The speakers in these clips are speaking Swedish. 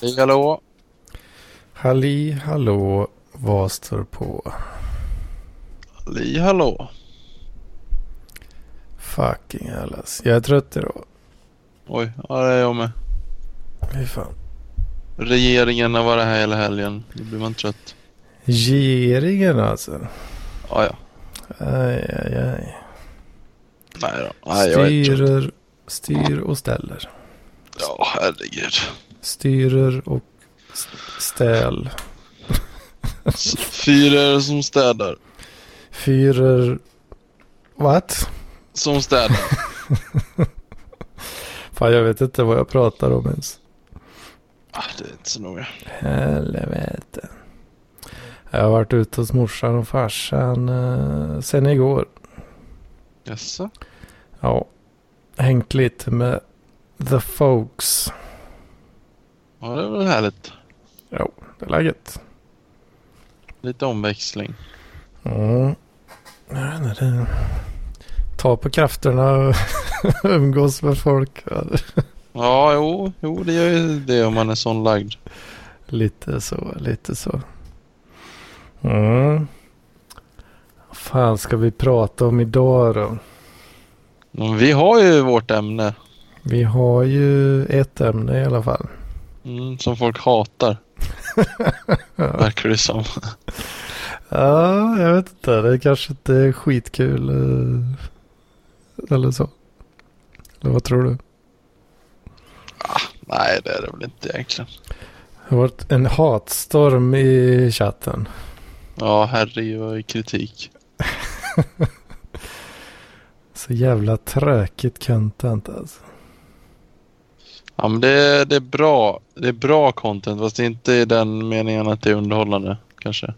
Halli hallå. Halli hallå, vad står på? Halli hallå. Fucking hellas. Jag är trött idag. Oj, ja det är jag med. Fy fan. Regeringen har varit här hela helgen. Då blir man trött. Regeringen alltså. Ja, ja. Aj, aj, aj. Nej då. Nej, jag är trött. Styrer, styr och ställer. Ja, herregud. Styrer och s- ställ. S- Fyrer som städar. Fyrer... What? Som städar. Fan jag vet inte vad jag pratar om ens. ah, det är inte så noga. Helvete. Jag har varit ute hos morsan och farsan eh, sen igår. Jaså? Ja. Hängt lite med the folks. Ja, det är väl härligt. Jo, det är läget. Lite omväxling. Mm. Ja, det- det- Ta på krafterna och umgås med folk. Ja, jo, jo, det gör ju det om man är sån lagd. Lite så, lite så. Mm. Vad fan ska vi prata om idag då? Men vi har ju vårt ämne. Vi har ju ett ämne i alla fall. Mm, som folk hatar, verkar det som. ja jag vet inte. Det kanske inte är skitkul. eh, Eller så. Eller vad tror du? Nej, det är det väl inte egentligen. Det har varit en hatstorm i chatten. Ja, herregud vad kritik. Så jävla tråkigt content alltså. Ja, men det, det är bra. Det är bra content, fast inte i den meningen att det är underhållande, kanske.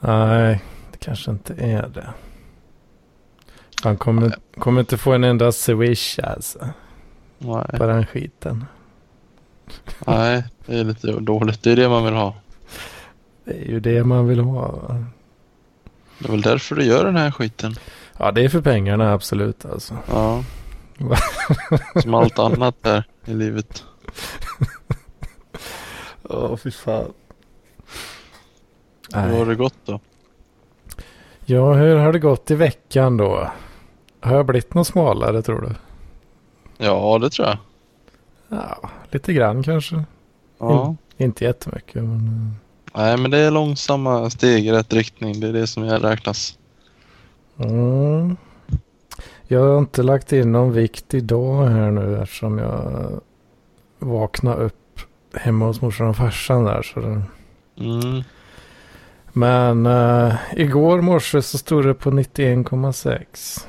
Nej, det kanske inte är det. Han kommer, kommer inte få en enda swish alltså. Nej, På den skiten. nej, det är lite dåligt. Det är det man vill ha. Det är ju det man vill ha. va? Det är väl därför du gör den här skiten. Ja, det är för pengarna absolut alltså. Ja. Som allt annat där i livet. Åh, fy fan. Hur har det gått då? Ja, hur har det gått i veckan då? Har jag blivit något smalare tror du? Ja, det tror jag. Ja, lite grann kanske. Ja. Inte jättemycket, men... Nej, men det är långsamma steg i rätt riktning. Det är det som jag räknas. Mm. Jag har inte lagt in någon vikt idag här nu eftersom jag vaknade upp hemma hos morsan och farsan där. Så det... Mm. Men uh, igår morse så stod det på 91,6.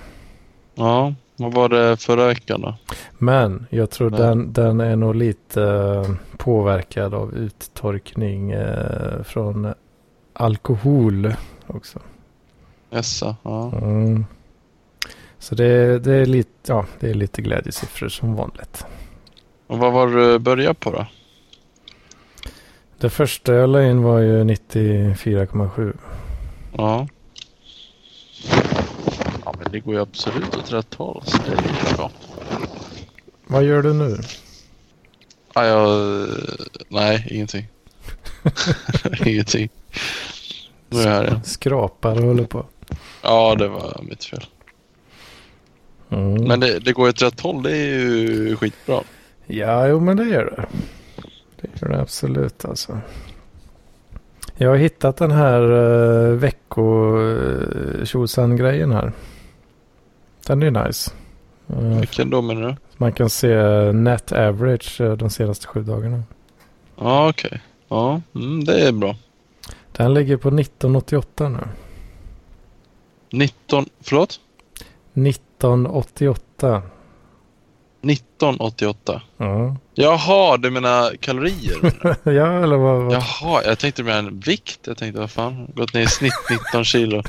Ja, vad var det förra veckan då? Men jag tror Nej. den, den är nog lite eh, påverkad av uttorkning eh, från alkohol också. Essa, ja. Mm. Så det, det, är lite, ja, det är lite glädjesiffror som vanligt. Och vad var du började på då? Det första jag la in var ju 94,7. Ja. Ja, men det går ju absolut åt rätt håll. Så det är ju bra. Vad gör du nu? Ja, jag... Nej, ingenting. ingenting. Nu är jag här igen. Skrapar och håller på. Ja, det var mitt fel. Mm. Men det, det går åt rätt håll. Det är ju skitbra. Ja, jo men det gör det. Det gör det absolut alltså. Jag har hittat den här uh, vecko uh, grejen här. Den är nice. Eh, Vilken då menar du? man kan se net average eh, de senaste sju dagarna. Ja, okej. Ja, mm, det är bra. Den ligger på 1988 nu. 19... Förlåt? 1988. 1988. Ja, Jaha, du menar kalorier? menar du? ja eller vad? vad? Jaha, jag tänkte med en vikt. Jag tänkte vad fan, gått ner i snitt 19 kilo.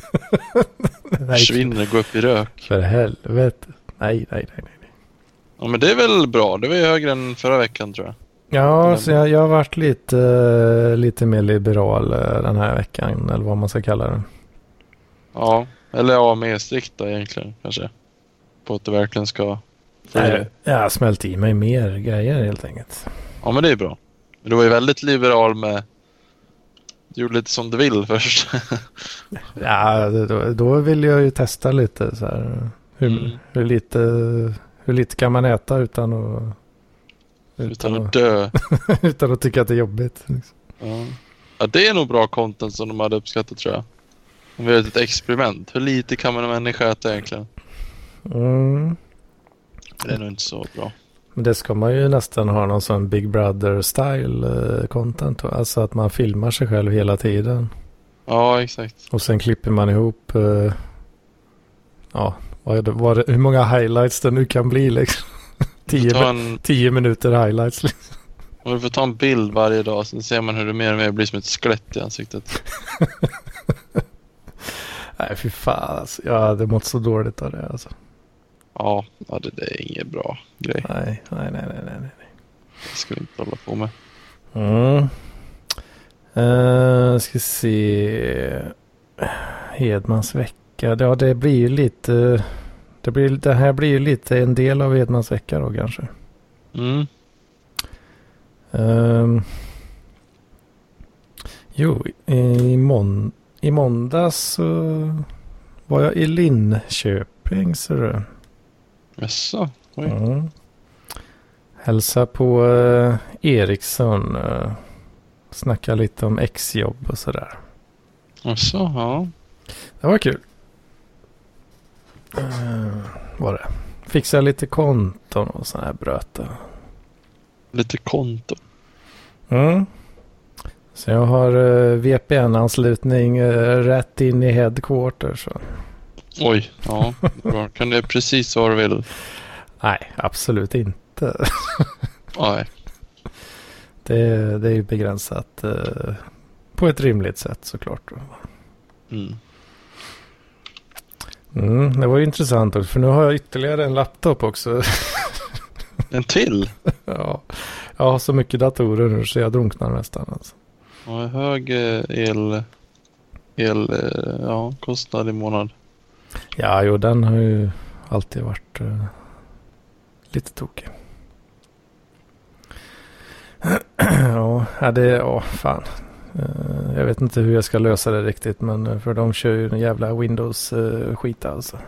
Försvinner, går upp i rök. För helvete. Nej, nej, nej. nej. Ja men det är väl bra. Det var ju högre än förra veckan tror jag. Ja, så jag, jag har varit lite, lite mer liberal eh, den här veckan. Eller vad man ska kalla det. Ja, eller ja, mer strikt då egentligen kanske. På att det verkligen ska Nej, jag har smält i mig mer grejer helt enkelt. Ja, men det är bra. Du var ju väldigt liberal med... Du gjorde lite som du vill först. ja, då, då vill jag ju testa lite så här. Hur, mm. hur, lite, hur lite kan man äta utan att... Utan, utan att dö. utan att tycka att det är jobbigt. Liksom. Ja. ja, det är nog bra content som de hade uppskattat tror jag. Om vi gör ett experiment. Hur lite kan man en människa äta egentligen? Mm. Det är nog inte så bra. Men det ska man ju nästan ha någon sån Big Brother-style eh, content. Alltså att man filmar sig själv hela tiden. Ja, exakt. Och sen klipper man ihop, uh, ja, vad det, vad det, hur många highlights det nu kan bli liksom. tio, en... tio minuter highlights liksom. Och du får ta en bild varje dag, så ser man hur det mer och mer blir som ett skelett i ansiktet. Nej, fy fan alltså. Jag hade mått så dåligt av det alltså. Ja, det, det är ingen bra grej. Nej, nej, nej, nej, nej. Det ska vi inte hålla på med. Mm. Uh, ska se. Hedmans vecka. Ja, det blir ju lite. Det, blir, det här blir ju lite en del av Hedmans vecka då kanske. Mm. Um, jo, i, mån, i måndags så var jag i Linköping. Så du. Jaså? Oj. Mm. Hälsa på uh, Ericsson. Uh, snacka lite om exjobb och sådär. Jaså, ja. Det var kul. Uh, var det. Fixa lite konton och sådana här bröte. Lite konto? Mm. Så jag har uh, VPN-anslutning uh, rätt in i headquarter. Så. Oj, ja. Bra. Kan det precis vad du vill? Nej, absolut inte. Nej. Det, det är ju begränsat uh, på ett rimligt sätt såklart. Mm. Mm, det var ju intressant också, för nu har jag ytterligare en laptop också. en till? ja, jag har så mycket datorer nu så jag drunknar nästan. Alltså. Ja, hög eh, el, el eh, ja, kostnad i månad. Ja, jo, den har ju alltid varit uh, lite tokig. ja, det, ja, fan. Uh, jag vet inte hur jag ska lösa det riktigt, men för de kör ju en jävla Windows-skit uh, alltså.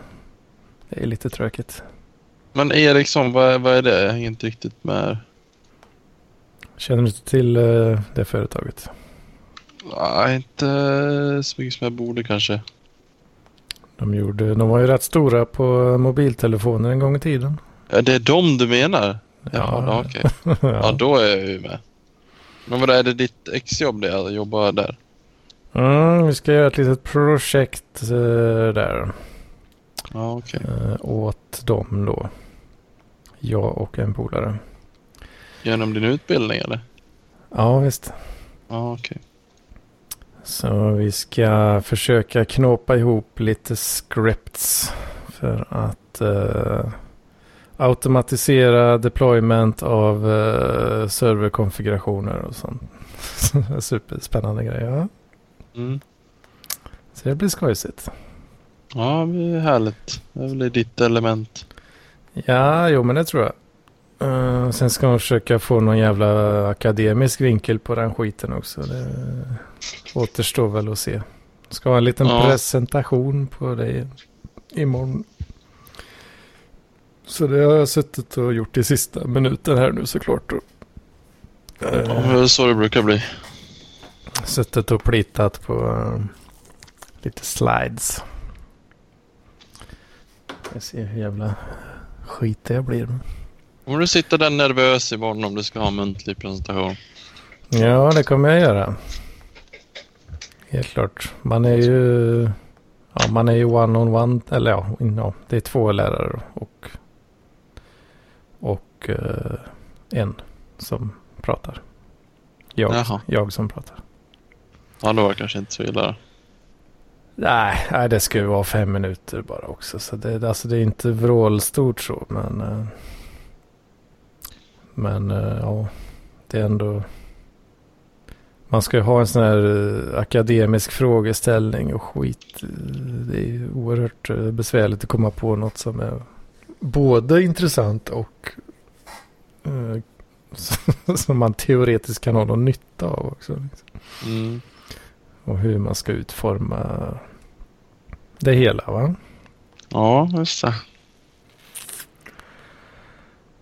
Det är lite tråkigt. Men Ericsson, vad, vad är det? Jag hänger inte riktigt med. Känner du inte till det företaget? Nej, inte så mycket som jag borde kanske. De, gjorde, de var ju rätt stora på mobiltelefoner en gång i tiden. Ja, det är de du menar? Ja, ja okej. Okay. ja. då är jag ju med. Men vad är det ditt exjobb det att jobba där? Mm, vi ska göra ett litet projekt uh, där. Ja. Okay. Uh, åt dem då. Jag och en polare. Genom din utbildning eller? Ja, visst. Ja, okej. Okay. Så vi ska försöka knåpa ihop lite scripts för att uh, automatisera deployment av uh, serverkonfigurationer och sånt. Superspännande grejer. Ja. Mm. Så det blir skojsigt. Ja, det är härligt. Det väl ditt element. Ja, jo men det tror jag. Uh, sen ska man försöka få någon jävla akademisk vinkel på den skiten också. Det återstår väl att se. Ska ha en liten ja. presentation på det imorgon. Så det har jag suttit och gjort i sista minuten här nu såklart. Ja, det är så det brukar bli. Suttit och plitat på uh, lite slides. Jag ser hur jävla skit det blir. Kommer du sitta där nervös imorgon om du ska ha muntlig presentation? Ja, det kommer jag göra. Helt klart. Man är ju, ja, man är ju one on one. Eller ja, ja det är två lärare och, och uh, en som pratar. Jag, jag som pratar. Ja, då var kanske inte så illa. Nej, nej, det ska ju vara fem minuter bara också. Så det, alltså det är inte vrålstort så, men... Uh, men uh, ja, det är ändå... Man ska ju ha en sån här uh, akademisk frågeställning och skit. Det är oerhört besvärligt att komma på något som är både intressant och eh, som man teoretiskt kan ha någon nytta av också. Liksom. Mm. Och hur man ska utforma det hela va? Ja, just det.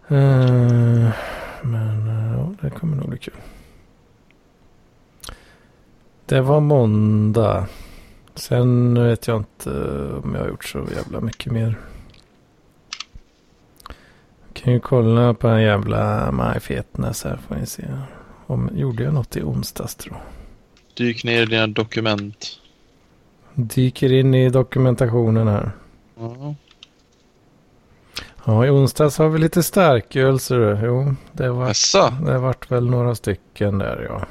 Eh, men eh, ja, det kommer nog bli kul. Det var måndag. Sen vet jag inte om jag har gjort så jävla mycket mer. Kan ju kolla på en jävla MyFitness här får ni se. Om, gjorde jag något i onsdags tror jag. Dyk ner i dina dokument. Dyker in i dokumentationen här. Ja. Ja, i onsdags har vi lite starköl så du. Jo, det var Jaså? det vart väl några stycken där ja.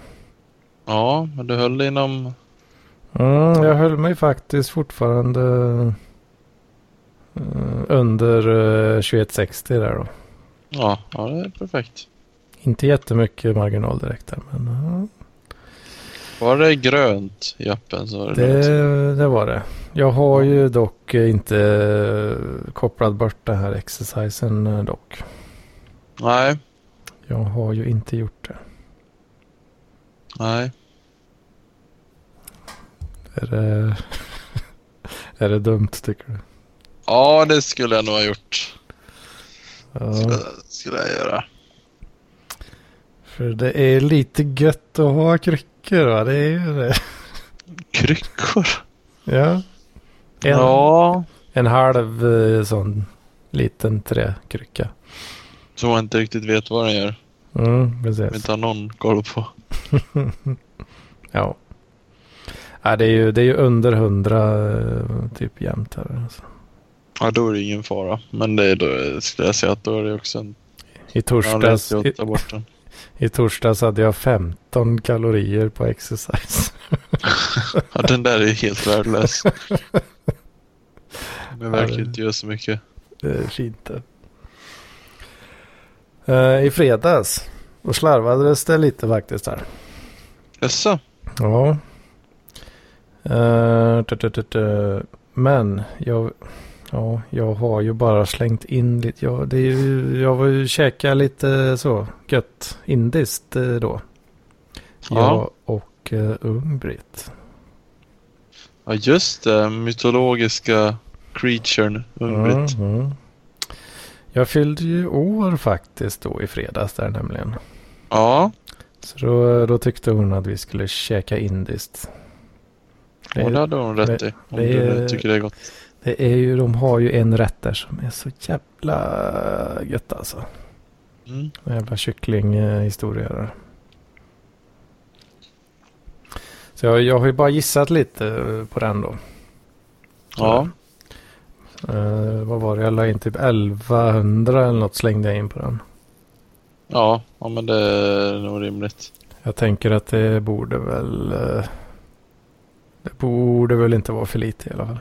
Ja, men du höll inom... Mm, jag höll mig faktiskt fortfarande eh, under uh, 2160 där då. Ja, ja, det är perfekt. Inte jättemycket marginal direkt där men ja, Var det grönt i appen så var det, det, det var det. Jag har ju dock eh, inte eh, kopplat bort den här exercisen eh, dock. Nej, Jag har ju inte gjort det. nej. Är det, är det dumt tycker du? Ja, det skulle jag nog ha gjort. Ja. Skulle, skulle jag göra. För det är lite gött att ha kryckor va? Det är ju det. Kryckor? Ja. En, Ja. en halv eh, sån liten träkrycka. Som man inte riktigt vet vad den gör. Mm, precis. inte har någon koll på. Ja. ja det, är ju, det är ju under hundra eh, typ jämt här. Alltså. Ja, då är det ingen fara. Men det är då, skulle jag säga att då är det också en... I, torsdags, Ja, i, I torsdags hade jag 15 kalorier på exercise. Ja, den där är helt värdelös. Den verkar inte göra så mycket. Det är fint det. Eh, I fredags. Då slarvades det lite faktiskt här. Jaså? Ja. Eh, Men jag, ja, jag har ju bara slängt in lite. Ja, det är ju, jag var ju käka lite så gött indiskt eh, då. Ja. Jag och uh, Ung-Britt. Ja, just det. Mytologiska creaturen. Ung-Britt. Mm, mm. Jag fyllde ju år faktiskt då i fredags där nämligen. Ja, Så då, då tyckte hon att vi skulle käka indiskt. och det hade hon rätt i. Om det du tycker det är gott. Det är ju, de har ju en rätt där som är så jävla gött alltså. Mm. En jävla kycklinghistoria där. Så jag, jag har ju bara gissat lite eh, på den då. Ja, Eh, vad var det? Jag la in typ 1100 eller något slängde jag in på den. ja, ja, men det är nog rimligt. Jag tänker att det borde väl... eh, Det borde väl inte vara för lite i alla fall.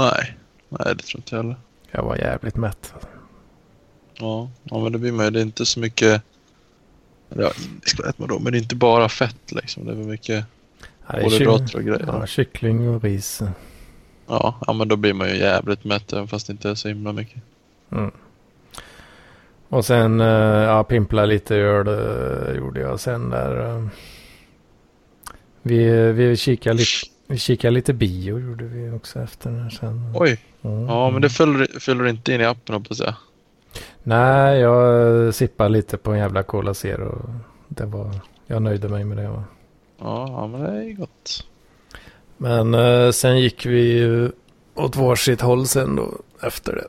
Nej, nej det tror inte jag heller. Jag var jävligt mätt. Ja, ja, men det blir man ju. Det är inte så mycket... Ja, äta med då, men det är inte bara fett liksom. Det är väl mycket kolhydrater och grejer. Ja, kyckling och ris. Ja, ja, men då blir man ju jävligt mätt även fast det inte är så himla mycket. Mm. Och sen eh, ja, pimpla lite öl eh, gjorde jag sen där. eh, Vi, vi kikade lite, vi kikade lite bio gjorde vi också efter den sen. Oj, Mm. ja men det fyller, fyller inte in i appen hoppas jag. Nej, jag sippade lite på en jävla Cola Zero. Det var, jag nöjde mig med det. Va? Ja, men det är gott. Men eh, sen gick vi ju åt varsitt håll sen då efter det.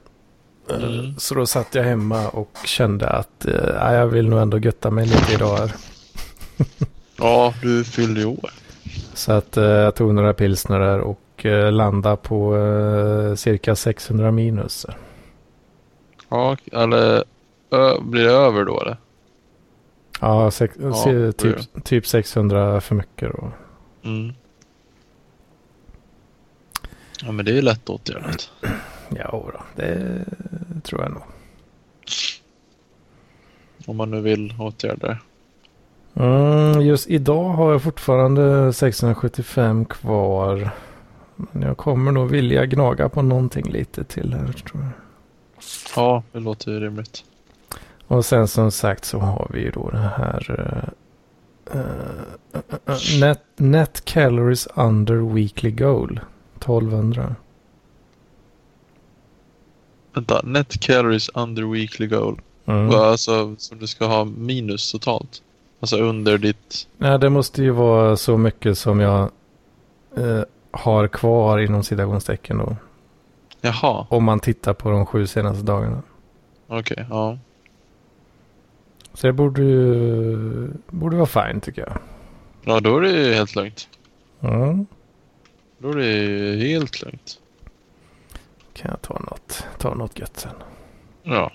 Eh, Mm. Så då satt jag hemma och kände att eh, ja, jag vill nog ändå götta mig lite idag här. Ja, du fyllde ju år. Så att eh, jag tog några pilsner där och eh, landade på eh, cirka 600 minus. Ja, eller blir det över då eller? Ja, sex, Ja, typ, typ 600 för mycket då. Mm. Ja, men det är ju lätt åtgärdat. Ja, då, det tror jag nog. Om man nu vill åtgärda det. Mm, just idag har jag fortfarande 675 kvar. Men jag kommer nog vilja gnaga på någonting lite till här tror jag. Ja, det låter ju rimligt. Och sen som sagt så har vi ju då det här uh, uh, net, net calories under weekly goal. 1200. Vänta, net calories under weekly goal. Mm. Alltså som du ska ha minus totalt. Alltså under ditt... Nej, det måste ju vara så mycket som jag uh, har kvar inom citationstecken då. Jaha, Om man tittar på de sju senaste dagarna. okej. ja. Så det borde ju borde vara fine tycker jag. Ja, då är det ju helt lugnt. Mm. Då är det ju helt lugnt. Kan jag ta något, ta något gött sen. Ja.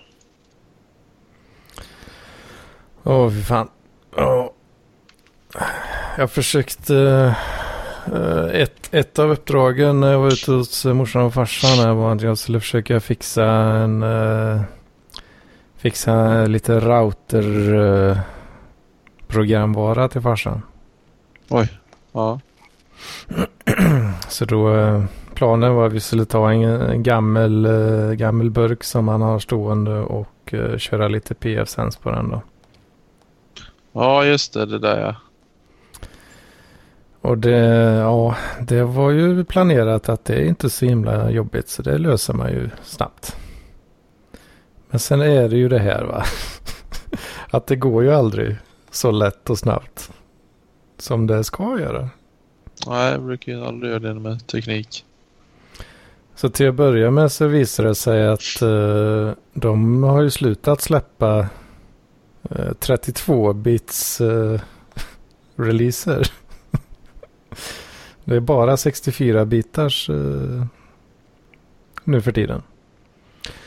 Åh, fy fan. Åh. Jag försökte... eh, ett, ett av uppdragen när jag var ute hos morsan och farsan var att jag skulle försöka fixa en... eh, fixa lite router... eh, programvara till farsan. Ja. Så då... planen var att vi skulle ta en, gammel, gammel burk som han har stående och köra lite PF-sens på den då. Ja, just det. Det där ja. Och det, ja, det var ju planerat att det är inte så himla jobbigt så det löser man ju snabbt. Men sen är det ju det här va. Att det går ju aldrig så lätt och snabbt. Som det ska göra. Nej, jag brukar ju aldrig göra det med teknik. Så till att börja med så visar det sig att eh, de har ju slutat släppa 32-bits eh, releaser. det är bara 64-bitars eh, nu för tiden.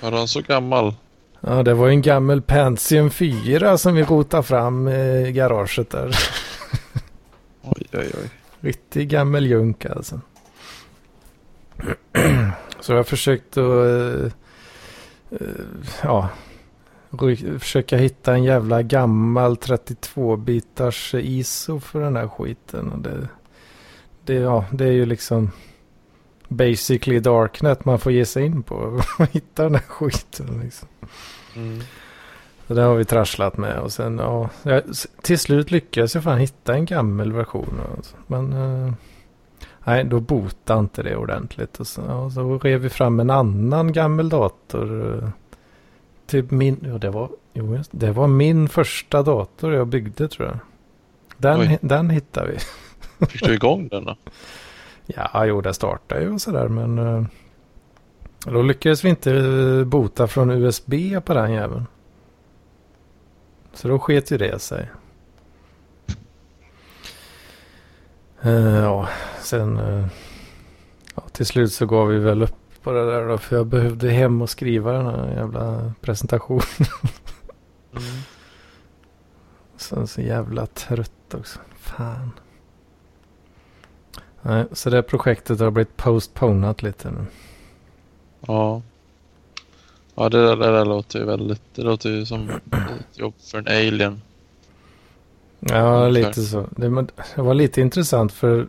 Var han så gammal? Ja, det var en gammal Pentium 4 som vi rotade fram i garaget där. Oj, oj, oj. Riktig gammal junk alltså. Så jag har försökt att eh, eh, ja, försöka hitta en jävla gammal 32-bitars ISO för den här skiten. Och det, det, ja, det är ju liksom basically darknet man får ge sig in på. hitta den här skiten liksom. Mm. Så det har vi trasslat med och sen ja, till slut lyckades jag fan hitta en gammal version. Alltså. Men eh, nej, då botade inte det ordentligt. Och så, ja, så rev vi fram en annan gammal dator. Typ min, ja det var, jo, det var min första dator jag byggde tror jag. Den, Oj. den hittade vi. Fick du igång den då? Ja, jo det startade ju och sådär men eh, då lyckades vi inte eh, bota från USB på den jäveln. Så då sket ju det sig. Eh, ja, sen eh, ja, till slut så gav vi väl upp på det där då för jag behövde hem och skriva den här jävla presentationen. Mm. Sen så jävla trött också. Fan. Nej, så det projektet har blivit postponat lite nu. Ja. Ja, det där, det där låter ju väldigt... Det låter ju som ett jobb för en alien. Ja, Ungefär. lite så. Det, det var lite intressant för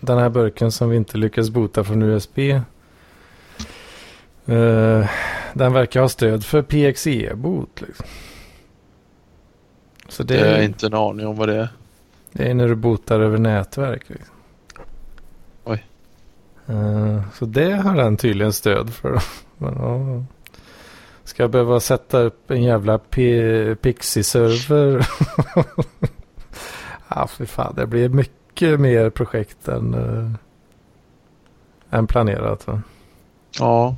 den här burken som vi inte lyckas bota från USB. Eh, den verkar ha stöd för PXE-bot. Liksom. Så det, Det är inte en aning om vad det är. det är när du botar över nätverk. Liksom. Oj. Eh, så det har den tydligen stöd för. Men, ja. Ska jag behöva sätta upp en jävla Pixie-server? ja, för fan. Det blir mycket mer projekt än, uh, än planerat. Va? Ja.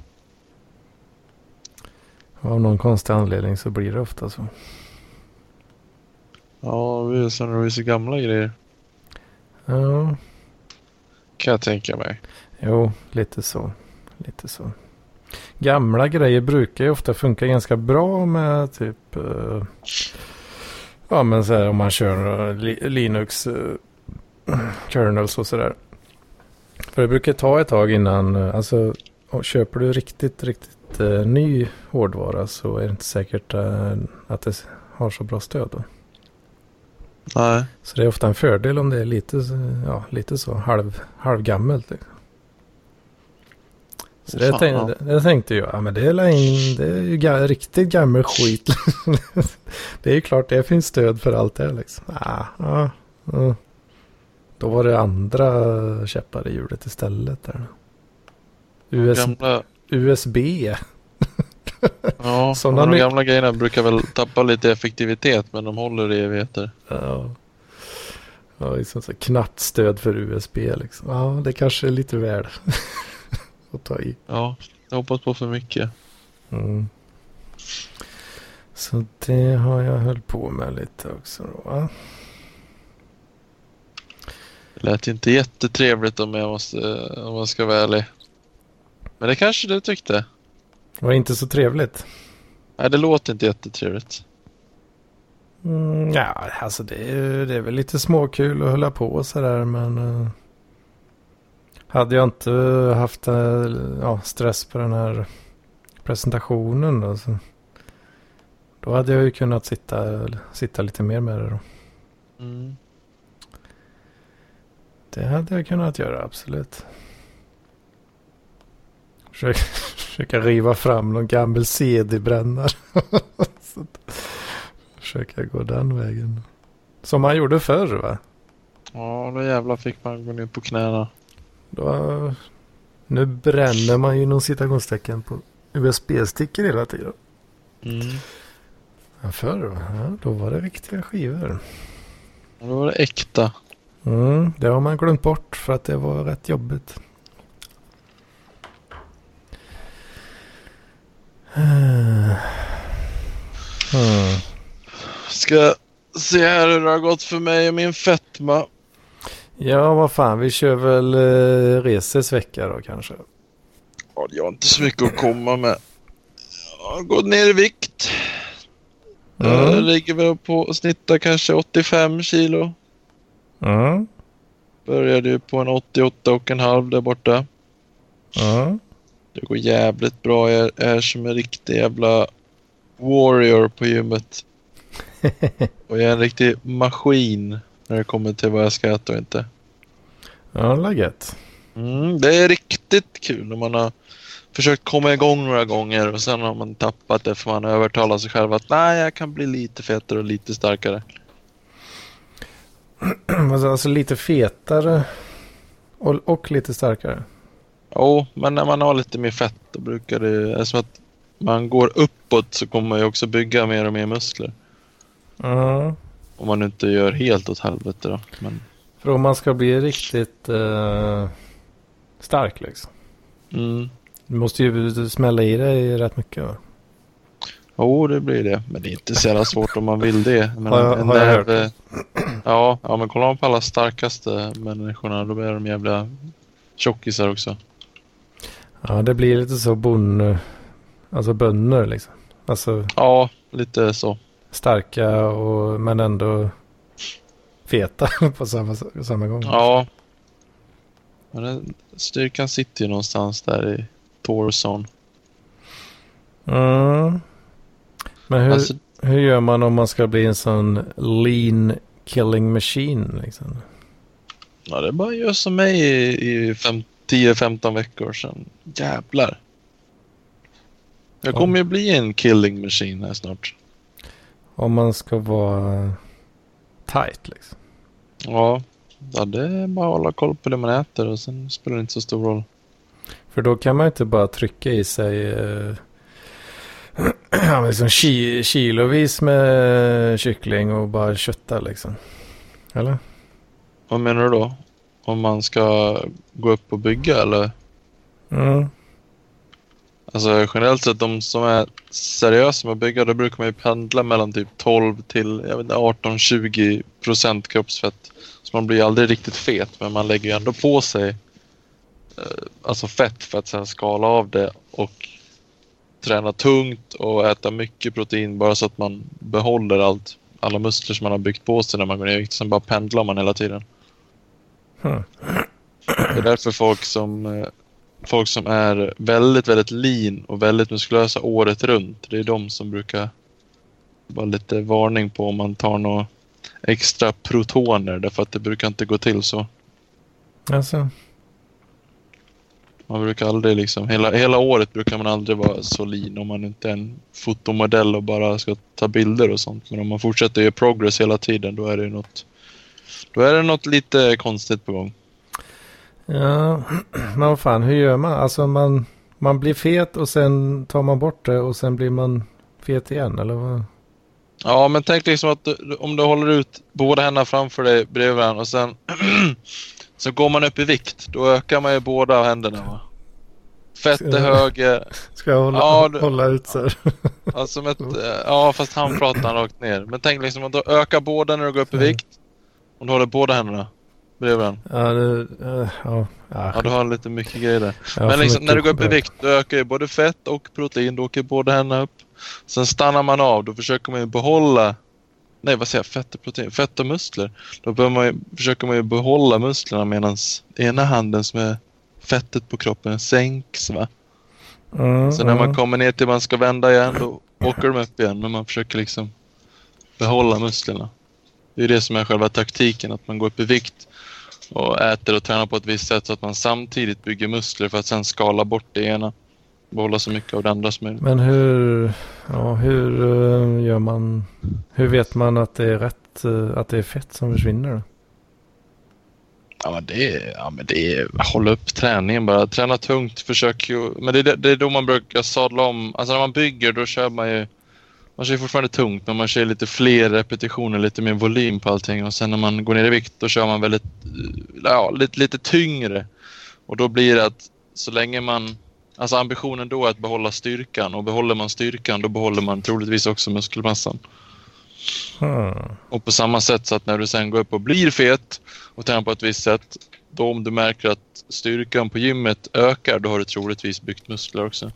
Av någon konstig anledning så blir det ofta så. Ja, det är när vi så gamla grejer. Ja, Kan jag tänka mig. jo, lite så. Lite så. Gamla grejer brukar ju ofta funka ganska bra med typ... eh, ja, men så här om man kör eh, li- Linux uh, kernels och sådär. För det brukar ta ett tag innan, alltså köper du riktigt, riktigt eh, ny hårdvara så är det inte säkert eh, att det har så bra stöd då. Nej. Så det är ofta en fördel om det är lite, ja, lite så halv, halvgammalt. Liksom. Så det, Fan, tänkte, det tänkte jag, ja men det är, in, det är ju ga, riktigt gammal skit. det är ju klart det finns stöd för allt det liksom. Ah, ja, ja. Då var det andra käppar i hjulet istället. Där. US, Gamla, USB. ja, Sådana de gamla grejerna brukar väl tappa lite effektivitet men de håller i evigheter. Ja. Ja, liksom så här knappt stöd för USB liksom. Ja, det kanske är lite väl att ta i. Ja, jag hoppas på för mycket. Mm. Så det har jag höll på med lite också då. va? Det lät inte jättetrevligt om jag, måste, om jag ska vara ärlig. Men det kanske du tyckte? Det var inte så trevligt. Nej, det låter inte jättetrevligt. Mm, ja, alltså det är, det är väl lite småkul att hålla på sådär men eh, hade jag inte haft eh, ja, stress på den här presentationen då, så, då hade jag ju kunnat sitta, sitta lite mer med det då. Mm. Det hade jag kunnat göra, absolut. Försöka, försöka riva fram någon gammal CD-brännare. Försöka gå den vägen. Som man gjorde förr va? Ja, då jävlar fick man gå ner på knäna. Då, nu bränner man ju inom citationstecken på USB-stickor hela tiden. Mm. Men förr, va? ja, då var det riktiga skivor. Då var det äkta. Mm, det har man glömt bort för att det var rätt jobbigt. Mm. Ska se här hur det har gått för mig och min fetma. Ja, vad fan, vi kör väl eh, Reses vecka då kanske. Ja, jag har inte så mycket att komma med. Jag har gått ner i vikt. Jag Mm. ligger väl på snittar kanske 85 kilo. Mm. Började ju på en 88 och en halv där borta. Mm. Det går jävligt bra. Jag är som en riktig jävla warrior på gymmet. Och jag är en riktig maskin när det kommer till vad jag ska äta och inte. Ja, gött. Mm, det är riktigt kul när man har försökt komma igång några gånger och sen har man tappat det för man övertalar sig själv att nej, jag kan bli lite fetare och lite starkare. Alltså, alltså lite fetare och, och lite starkare. Jo, men när man har lite mer fett då brukar det... Eftersom att man går uppåt så kommer man ju också bygga mer och mer muskler. Mm. Om man inte gör helt åt helvete då. Men, För om man ska bli riktigt eh, stark liksom. mm. Du måste ju smälla i dig rätt mycket va? Jo, det blir det. Men det är inte så jävla svårt om man vill det. Men Har jag- har jag hört. Ja, ja, men kolla på alla starkaste människorna. Då är de jävla tjockisar också. Ja, det blir lite så bon... Alltså bönder liksom. Alltså Ja, lite så. starka och men ändå feta på samma, samma gång. Ja. Men den, styrkan sitter ju någonstans där i torson. Mm. Men hur, Alltså, hur gör man om man ska bli en sån lean killing machine liksom? ja, det är bara att göra som mig i, i fem- 10-15 veckor sedan. Jävlar. Jag Ja. kommer ju bli en killing machine här snart. Om man ska vara tight liksom. Ja, ja det är bara att hålla koll på det man äter och sen spelar det inte så stor roll. För då kan man inte bara trycka i sig eh, liksom ki, kilovis med kyckling och bara kötta liksom. Eller? Vad menar du då? Om man ska gå upp och bygga eller? Mm. Alltså generellt sett de som är seriösa med att bygga då brukar man ju pendla mellan typ 12 till jag vet inte, 18-20 procent kroppsfett. Så man blir aldrig riktigt fet men man lägger ju ändå på sig eh, alltså fett för att sen skala av det och träna tungt och äta mycket protein bara så att man behåller allt, alla muskler som man har byggt på sig när man går ner i vikt. Sen bara pendlar man hela tiden. Hmm. Det är därför folk som, eh, folk som är väldigt, väldigt lean och väldigt muskulösa året runt. Det är de som brukar vara lite varning på om man tar några extra protoner därför att det brukar inte gå till så. Alltså. Man brukar aldrig liksom, hela, hela året brukar man aldrig vara så lean om man inte är en fotomodell och bara ska ta bilder och sånt. Men om man fortsätter göra progress hela tiden då är det något, då är det något lite konstigt på gång. Ja, men vad fan, hur gör man? Alltså man, man blir fet och sen tar man bort det och sen blir man fet igen, eller vad? Ja, men tänk liksom att du, om du håller ut båda händerna framför dig bredvid varandra och sen så går man upp i vikt. Då ökar man ju båda händerna. Va? Fett är höger. Ska jag hålla, Ja, du- hålla ut så här? Alltså med ett, ja, fast han pratar rakt ner. Men tänk liksom att du ökar båda när du går upp i vikt. Om du håller båda händerna bredvid varandra. Ja, det, eh, ja, ja, Ja, du har lite mycket grejer där. har Men liksom, när du går upp i vikt, då ökar ju både fett och protein. Då åker båda händerna upp. Sen stannar man av. Då försöker man ju behålla... Nej, vad säger jag? Fett och protein? Fett och muskler. Då bör man ju, försöker man ju behålla musklerna medan ena handen som är fettet på kroppen sänks. Va? Mm, Så när man mm. kommer ner till man ska vända igen, då åker de upp igen. Men man försöker liksom behålla musklerna. Det är det som är själva taktiken, att man går upp i vikt och äter och tränar på ett visst sätt så att man samtidigt bygger muskler för att sen skala bort det ena. Behålla så mycket av det andra som möjligt. Men hur, ja, hur eh, gör man? Hur vet man att det är rätt, eh, att det är fett som försvinner? Då? Ja, men det är, ja, men det är hålla upp träningen bara. Träna tungt, försök ju. Men det, är- det är då man brukar sadla om. Alltså när man bygger då kör man ju man kör fortfarande tungt men man kör lite fler repetitioner, lite mer volym på allting. Och sen när man går ner i vikt då kör man väldigt, eh, ja, lite, lite tyngre. Och då blir det att så länge man, alltså ambitionen då är att behålla styrkan och behåller man styrkan då behåller man troligtvis också muskelmassan. Hmm. Och på samma sätt så att när du sen går upp och blir fet och tränar på ett visst sätt, då om du märker att styrkan på gymmet ökar, då har du troligtvis byggt muskler också.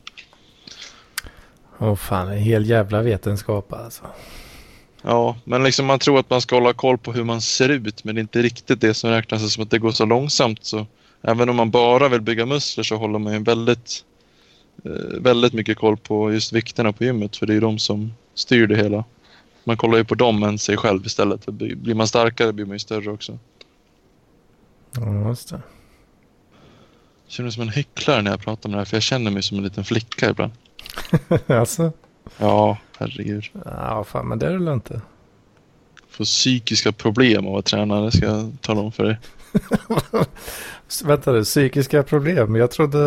Åh fan, en hel jävla vetenskap alltså. Ja, men liksom man tror att man ska hålla koll på hur man ser ut, men det är inte riktigt det som räknas som att det går så långsamt. Så även om man bara vill bygga muskler så håller man ju väldigt, eh, väldigt mycket koll på just vikterna på gymmet, för det är ju de som styr det hela. Man kollar ju på dem än sig själv istället. Blir man starkare blir man ju större också. Ja, just det. Jag känner mig som en hycklare när jag pratar om det här, för jag känner mig som en liten flicka ibland. alltså? Ja, herregud. Ja, fan, men det är det väl inte? Får psykiska problem av att träna, det ska jag tala om för dig. Vänta nu, psykiska problem. Jag trodde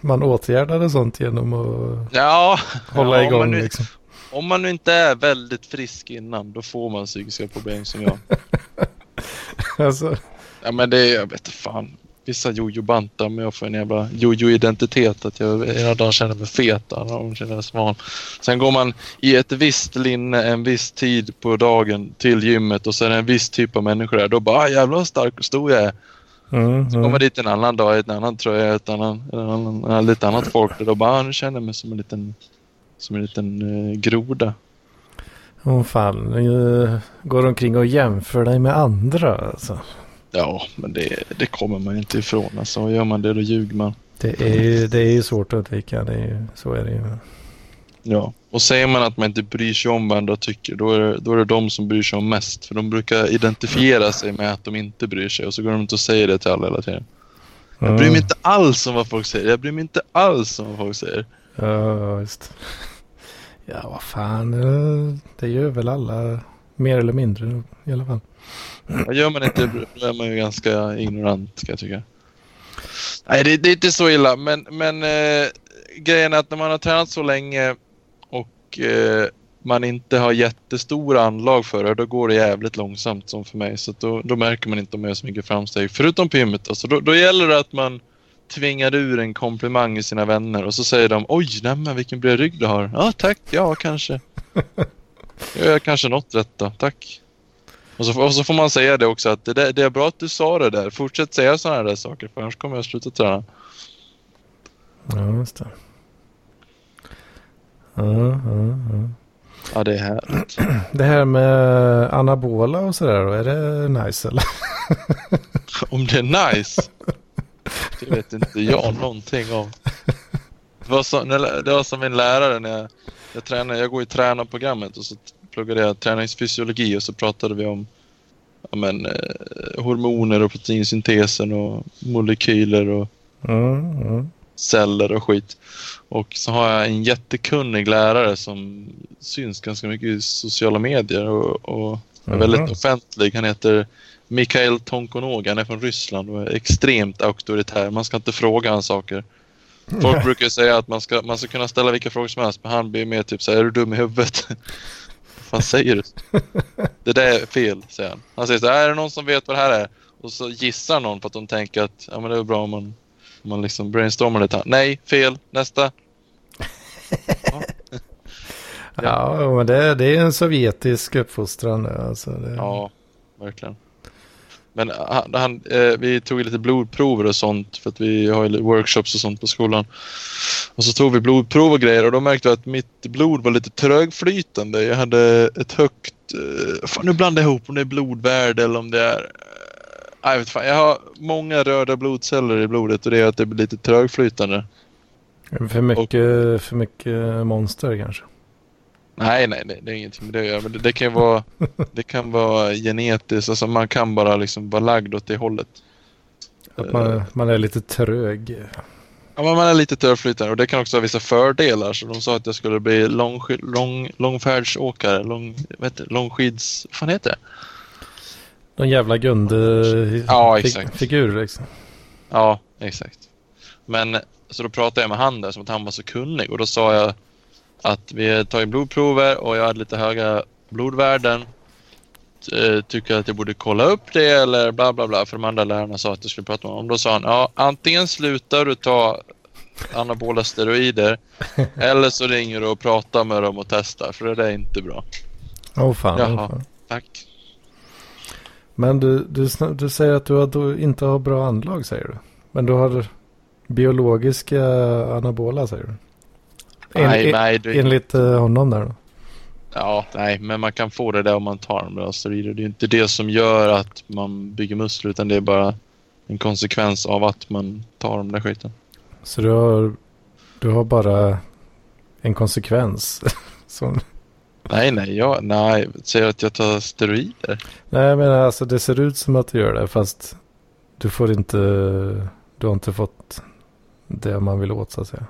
man åtgärdade sånt genom att Ja, hålla ja, igång Om man, nu, liksom. om man nu inte är väldigt frisk innan, då får man psykiska problem som jag. Alltså, Ja, men det jag vet fan. Vissa jojo-bantar, men jag får en jävla jojo-identitet. Att jag ena dagen känner mig fet, andra dagen känner mig smal. Sen går man i ett visst linne en viss tid på dagen till gymmet och sen en viss typ av människor där. Då bara, ah, jävlar vad stark och stor jag är. mm, Så kommer mm. dit en annan dag i en annan tröja, ett annan, en annan, en lite annat folk. Och då bara, ah, nu känner jag mig som en liten, som en liten eh, groda. Åh fan, eh, går omkring och jämför dig med andra alltså. Ja, men det, det kommer man inte ifrån. Alltså, gör man det då ljuger man. Det är ju det är svårt att undvika, det är så är det ju. Ja. Och säger man att man inte bryr sig om vad andra tycker, då är, det, då är det de som bryr sig om mest. För de brukar identifiera sig med att de inte bryr sig och så går de inte och säger det till alla hela tiden. Jag bryr mig inte alls om vad folk säger. Jag bryr mig inte alls om vad folk säger. Ja, just. Ja, vad fan, det gör väl alla mer eller mindre i alla fall. Gör man inte då är man ju ganska ignorant kan jag tycka. Nej, det, det är inte så illa. Men, men eh, grejen är att när man har tränat så länge och eh, man inte har jättestora anlag för det, då går det jävligt långsamt som för mig. Så då, då märker man inte om man gör så mycket framsteg. Förutom på gymmet. Alltså, då, då gäller det att man tvingar ur en komplimang i sina vänner och så säger de oj, nämen vilken bred rygg du har. Ja, tack. Ja, kanske. Jag har kanske något rätt då. Tack. Och så, och så får man säga det också att det, det är bra att du sa det där. Fortsätt säga sådana där saker för annars kommer jag sluta träna. Ja, just det. Ja, ja, ja. Ja, det är härligt. Det här med anabola och sådär då, är det nice eller? Om det är nice? Det vet inte jag någonting om. Det var, när- det var som min lärare när jag, jag tränade. Jag går i tränarprogrammet och så pluggade jag träningsfysiologi och så pratade vi om ja, men, eh, hormoner och proteinsyntesen och molekyler och Mm, mm. celler och skit. Och så har jag en jättekunnig lärare som syns ganska mycket i sociala medier och, och är väldigt Mhm. offentlig. Han heter Mikhail Tonkonog. Han är från Ryssland och är extremt auktoritär. Man ska inte fråga han saker. Folk brukar säga att man ska, man ska kunna ställa vilka frågor som helst, men han blir mer typ såhär, är du dum i huvudet? Vad fan säger du? Det där är fel, säger han. Han säger så här, är det någon som vet vad det här är? Och så gissar någon för att de tänker att ja, men det är bra om man, om man liksom brainstormar lite. Nej, fel, nästa. Ja, men det, det är en sovjetisk uppfostran. Alltså det, Ja, verkligen. Men han, han, eh, vi tog lite blodprover och sånt för att vi har ju workshops och sånt på skolan. Och så tog vi blodprov och grejer och då märkte vi att mitt blod var lite trögflytande. Jag hade ett högt... Eh, fan, nu blandar jag ihop om det är blodvärde eller om det är... Eh, jag vet fan, jag har många röda blodceller i blodet och det är att det blir lite trögflytande. För mycket, för mycket monster kanske. Nej, nej, nej, det är ingenting med det att göra. Men det, det kan ju vara, det kan vara genetiskt. Alltså man kan bara liksom vara lagd åt det hållet. Att man, man är lite trög. Ja, men man är lite törflytande och det kan också ha vissa fördelar. Så de sa att jag skulle bli långsk lång, långfärdsåkare, lång, vad heter det? långskids... Vad fan heter det? Någon jävla Gunde Ja, exakt. figur liksom. Ja, exakt. Men så då pratade jag med han där som att han var så kunnig och då sa jag att vi tagit blodprover och jag hade lite höga blodvärden. Eh, Tycker att jag borde kolla upp det eller bla bla bla för de andra lärarna sa att jag skulle prata med honom. Då sa han ja antingen slutar du ta anabola steroider eller så ringer du och pratar med dem och testar för det där är inte bra. Åh oh, fan. Jaha. Oh, fan. Tack. Men du, du, du säger att du inte har bra anlag säger du. Men du har biologiska anabola säger du. En, Nej, nej, du, enligt eh, honom där då. Ja, nej, men man kan få det där om man tar bra steroider. Det är inte det som gör att man bygger muskler utan det är bara en konsekvens av att man tar de där skiten. Så du har, du har bara en konsekvens. Som, Nej, nej, jag nej, säger att jag tar steroider. nej menar alltså det ser ut som att du gör det fast du får inte, du har inte fått det man vill åt så att säga.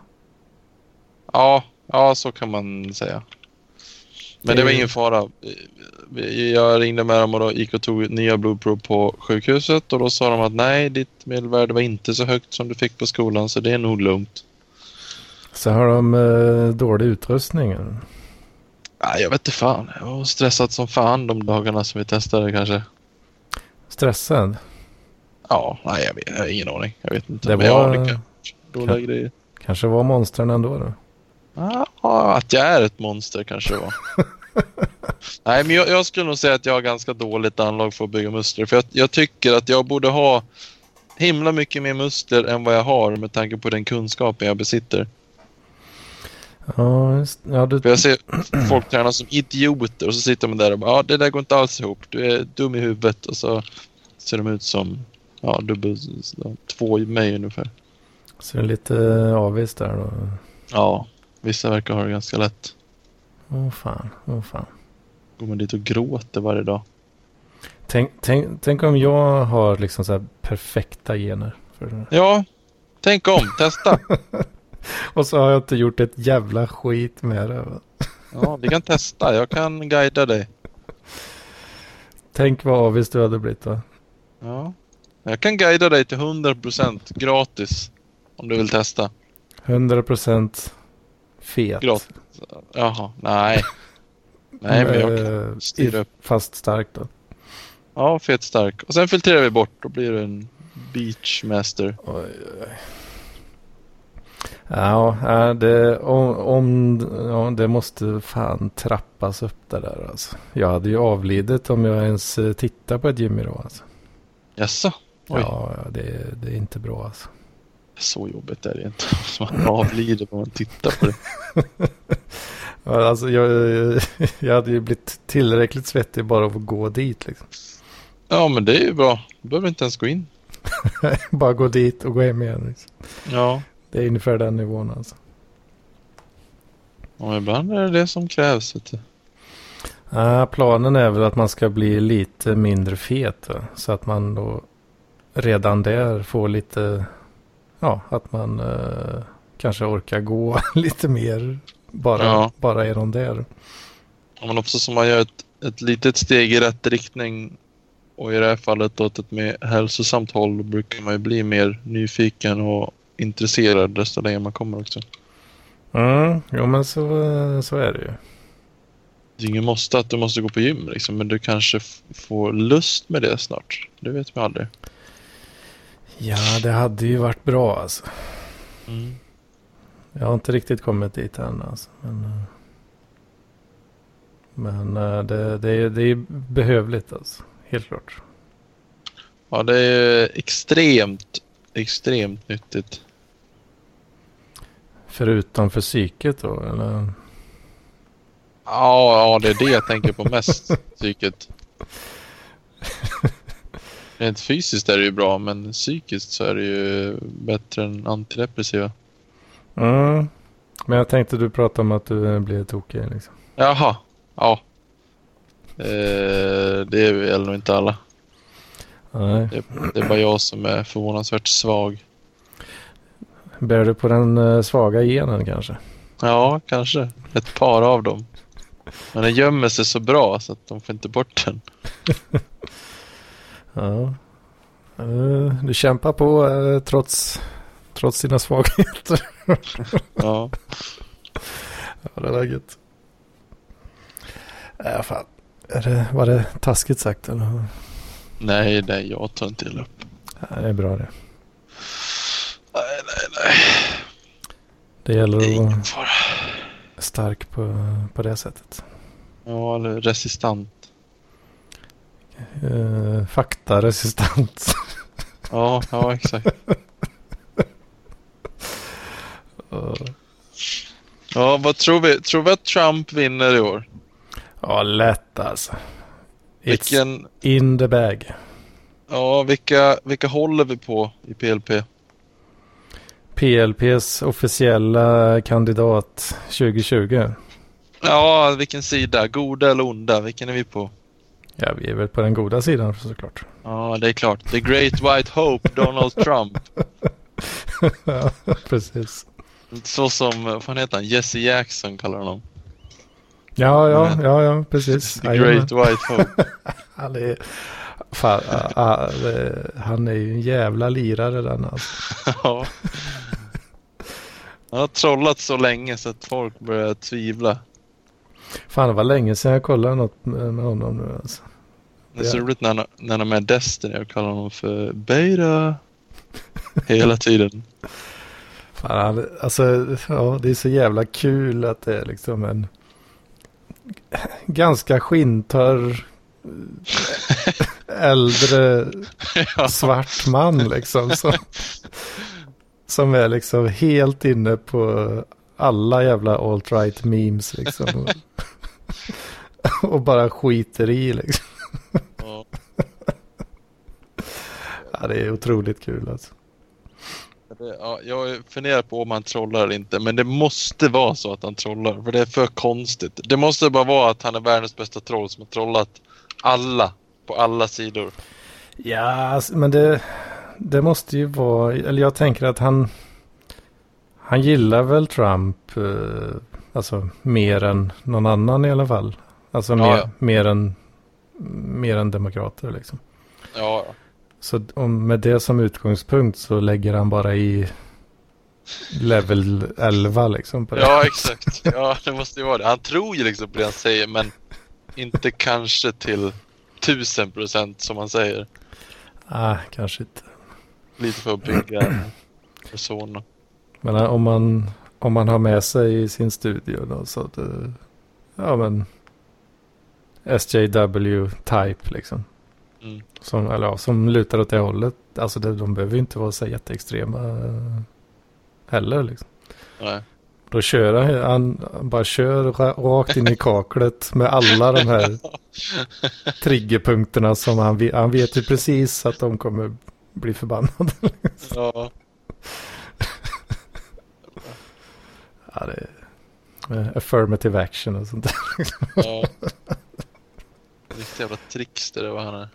Ja, ja, så kan man säga. Men det var Det- ingen fara. Jag ringde med dem och då gick och tog nya blodprov på sjukhuset och då sa de att nej, ditt medelvärde var inte så högt som du fick på skolan så det är nog lugnt. Så har de eh, dålig utrustning. eller? Nej, jag vet inte fan. Jag var stressad som fan de dagarna som vi testade kanske. Stressad. Ja, nej jag, vet, jag har ingen aning. Jag vet inte. Det Men var- ja, det kan, dåliga grejer. Kanske var monstren ändå då. Ja, att jag är ett monster kanske det var. nej, men jag, jag skulle nog säga att jag har ganska dåligt anlag för att bygga muskler. För jag, jag tycker att jag borde ha himla mycket mer muskler än vad jag har med tanke på den kunskapen jag besitter. Ja, just, ja du, För jag ser folk träna som idioter och så sitter man där och bara ja, det där går inte alls ihop. Du är dum i huvudet och så ser de ut som ja, dubbel, två i mig ungefär. ser lite avis där då. Ja, vissa verkar ha det ganska lätt. Åh fan, åh fan. Går man dit och gråter varje dag. Tänk, tänk, tänk om jag har liksom så här perfekta gener. För. Ja, tänk om, testa. Och så har jag inte gjort ett jävla skit med det. va. Ja, vi kan testa. Jag kan guida dig. Tänk vad avis du hade blivit va? Ja. Jag kan guida dig till 100% gratis. Om du vill testa. 100% fet. Gratis. Jaha, nej. Nej, men jag kan Eh, styra upp. Fast stark då. Ja, fet stark. Och sen filtrerar vi bort. Då blir du en beachmaster. Oj, oj. Ja, äh, det, om, om, ja, det måste fan trappas upp det där alltså. Jag hade ju avlidit om jag ens eh, tittar på ett gym idag alltså. Jaså? Oj. Ja det, det är inte bra alltså. Så jobbigt är det inte. Man avlider när man tittar på det. Ja, Alltså jag, jag hade ju blivit tillräckligt svettig bara av att gå dit liksom. Ja, men det är ju bra. Du behöver inte ens gå in. bara gå dit och gå hem igen. Liksom. Ja. Det är ungefär den nivån alltså. Och ibland är det det som krävs. Vet du. Ja, planen är väl att man ska bli lite mindre fet. Så att man då redan där får lite ja, att man eh, kanske orkar gå lite mer bara, Ja. bara genom det. Ja, Men också som man gör ett, ett litet steg i rätt riktning och i det här fallet åt ett mer hälsosamt håll brukar man ju bli mer nyfiken och intresserad desto längre man kommer också. Mm, jo men så, så är det ju. Det är ingen måste att du måste gå på gym liksom, men du kanske får lust med det snart. Det vet man aldrig. Ja, det hade ju varit bra alltså. Mm. Jag har inte riktigt kommit dit än alltså. Men, eh, men eh, det, det, är, det är behövligt alltså. Helt klart. Ja, det är extremt, extremt nyttigt. Förutom för psyket då eller? Ja, ja, det är det jag tänker på mest, psyket. Rent fysiskt är det ju bra, men psykiskt så är det ju bättre än antidepressiva. Mm. Men jag tänkte du pratade om att du blev tokig liksom. Jaha, ja. Eh, det gäller nog inte alla. Nej. Det, det är bara jag som är förvånansvärt svag. Bär du på den eh, svaga genen kanske? Ja, kanske. Ett par av dem. Men den gömmer sig så bra så att de får inte bort den. Ja. Du kämpar på eh, trots, trots dina svagheter. Ja. Ja, det var gött. Ja, fan. Är det, var det taskigt sagt eller? Nej, nej, jag tar inte illa upp. Ja, det är bra det. Nej, nej, nej. Det gäller är att vara stark på, på det sättet. Ja, eller resistant. Uh, faktaresistent. Ja, ja exakt. Ja, vad tror vi? Tror vi att Trump vinner i år? ja, lätt alltså. It's Vilken, in the bag. ja, vilka, vilka håller vi på i PLP? PLPs officiella kandidat 2020. Ja, vilken sida? Goda eller onda? Vilken är vi på? Ja, vi är väl på den goda sidan såklart. Ja, det är klart. The Great White Hope, Donald Trump. ja, precis. Så som, vad fan heter han? Jesse Jackson kallar honom. Ja, ja, ja, ja, precis. The. Great White Hope. Han är, fan, ah, det- han är ju en jävla lirare den alltså. ja. Han har trollat så länge så att folk börjar tvivla. Fan, det var länge sedan jag kollade något med honom nu alltså. Det är så roligt när han, när han är med Destiny och kallar honom för Beta. Hela tiden. Fan, alltså, ja, det är så jävla kul att det är liksom en ganska skintörr äldre ja. svart man liksom. Som, som är liksom helt inne på alla jävla alt-right memes liksom. Och bara skiter i liksom. Ja. Ja, det är otroligt kul alltså. Ja, jag funderar på om han trollar eller inte, men det måste vara så att han trollar, för det är för konstigt. Det måste bara vara att han är världens bästa troll som har trollat alla på alla sidor. Ja, alltså, men det, det måste ju vara, eller jag tänker att han, han gillar väl Trump, eh, alltså mer än någon annan i alla fall. Alltså Ja, mer, ja. mer, än, mer än demokrater liksom. Ja, Så om med det som utgångspunkt så lägger han bara i level 11 liksom. På det. ja exakt. Ja, det måste ju vara det. Han tror ju liksom på det han säger, men inte kanske till tusen procent som han säger. Ah, kanske inte. Lite för att bygga persona. Men eh, om man, om man har med sig i sin studio då så att det, ja men SJW type liksom. Mm. Som, eller ja, som lutar åt det hållet. Alltså det, de behöver ju inte vara så jätteextrema eh, heller liksom. Nej. Då kör han, han han bara kör ra- rakt in i kaklet med alla de här triggerpunkterna som han, ve- han vet ju precis att de kommer bli förbannade. Ja. Ja, det är eh, affirmative action och sånt där. ja. Riktigt jävla trickster det var han är.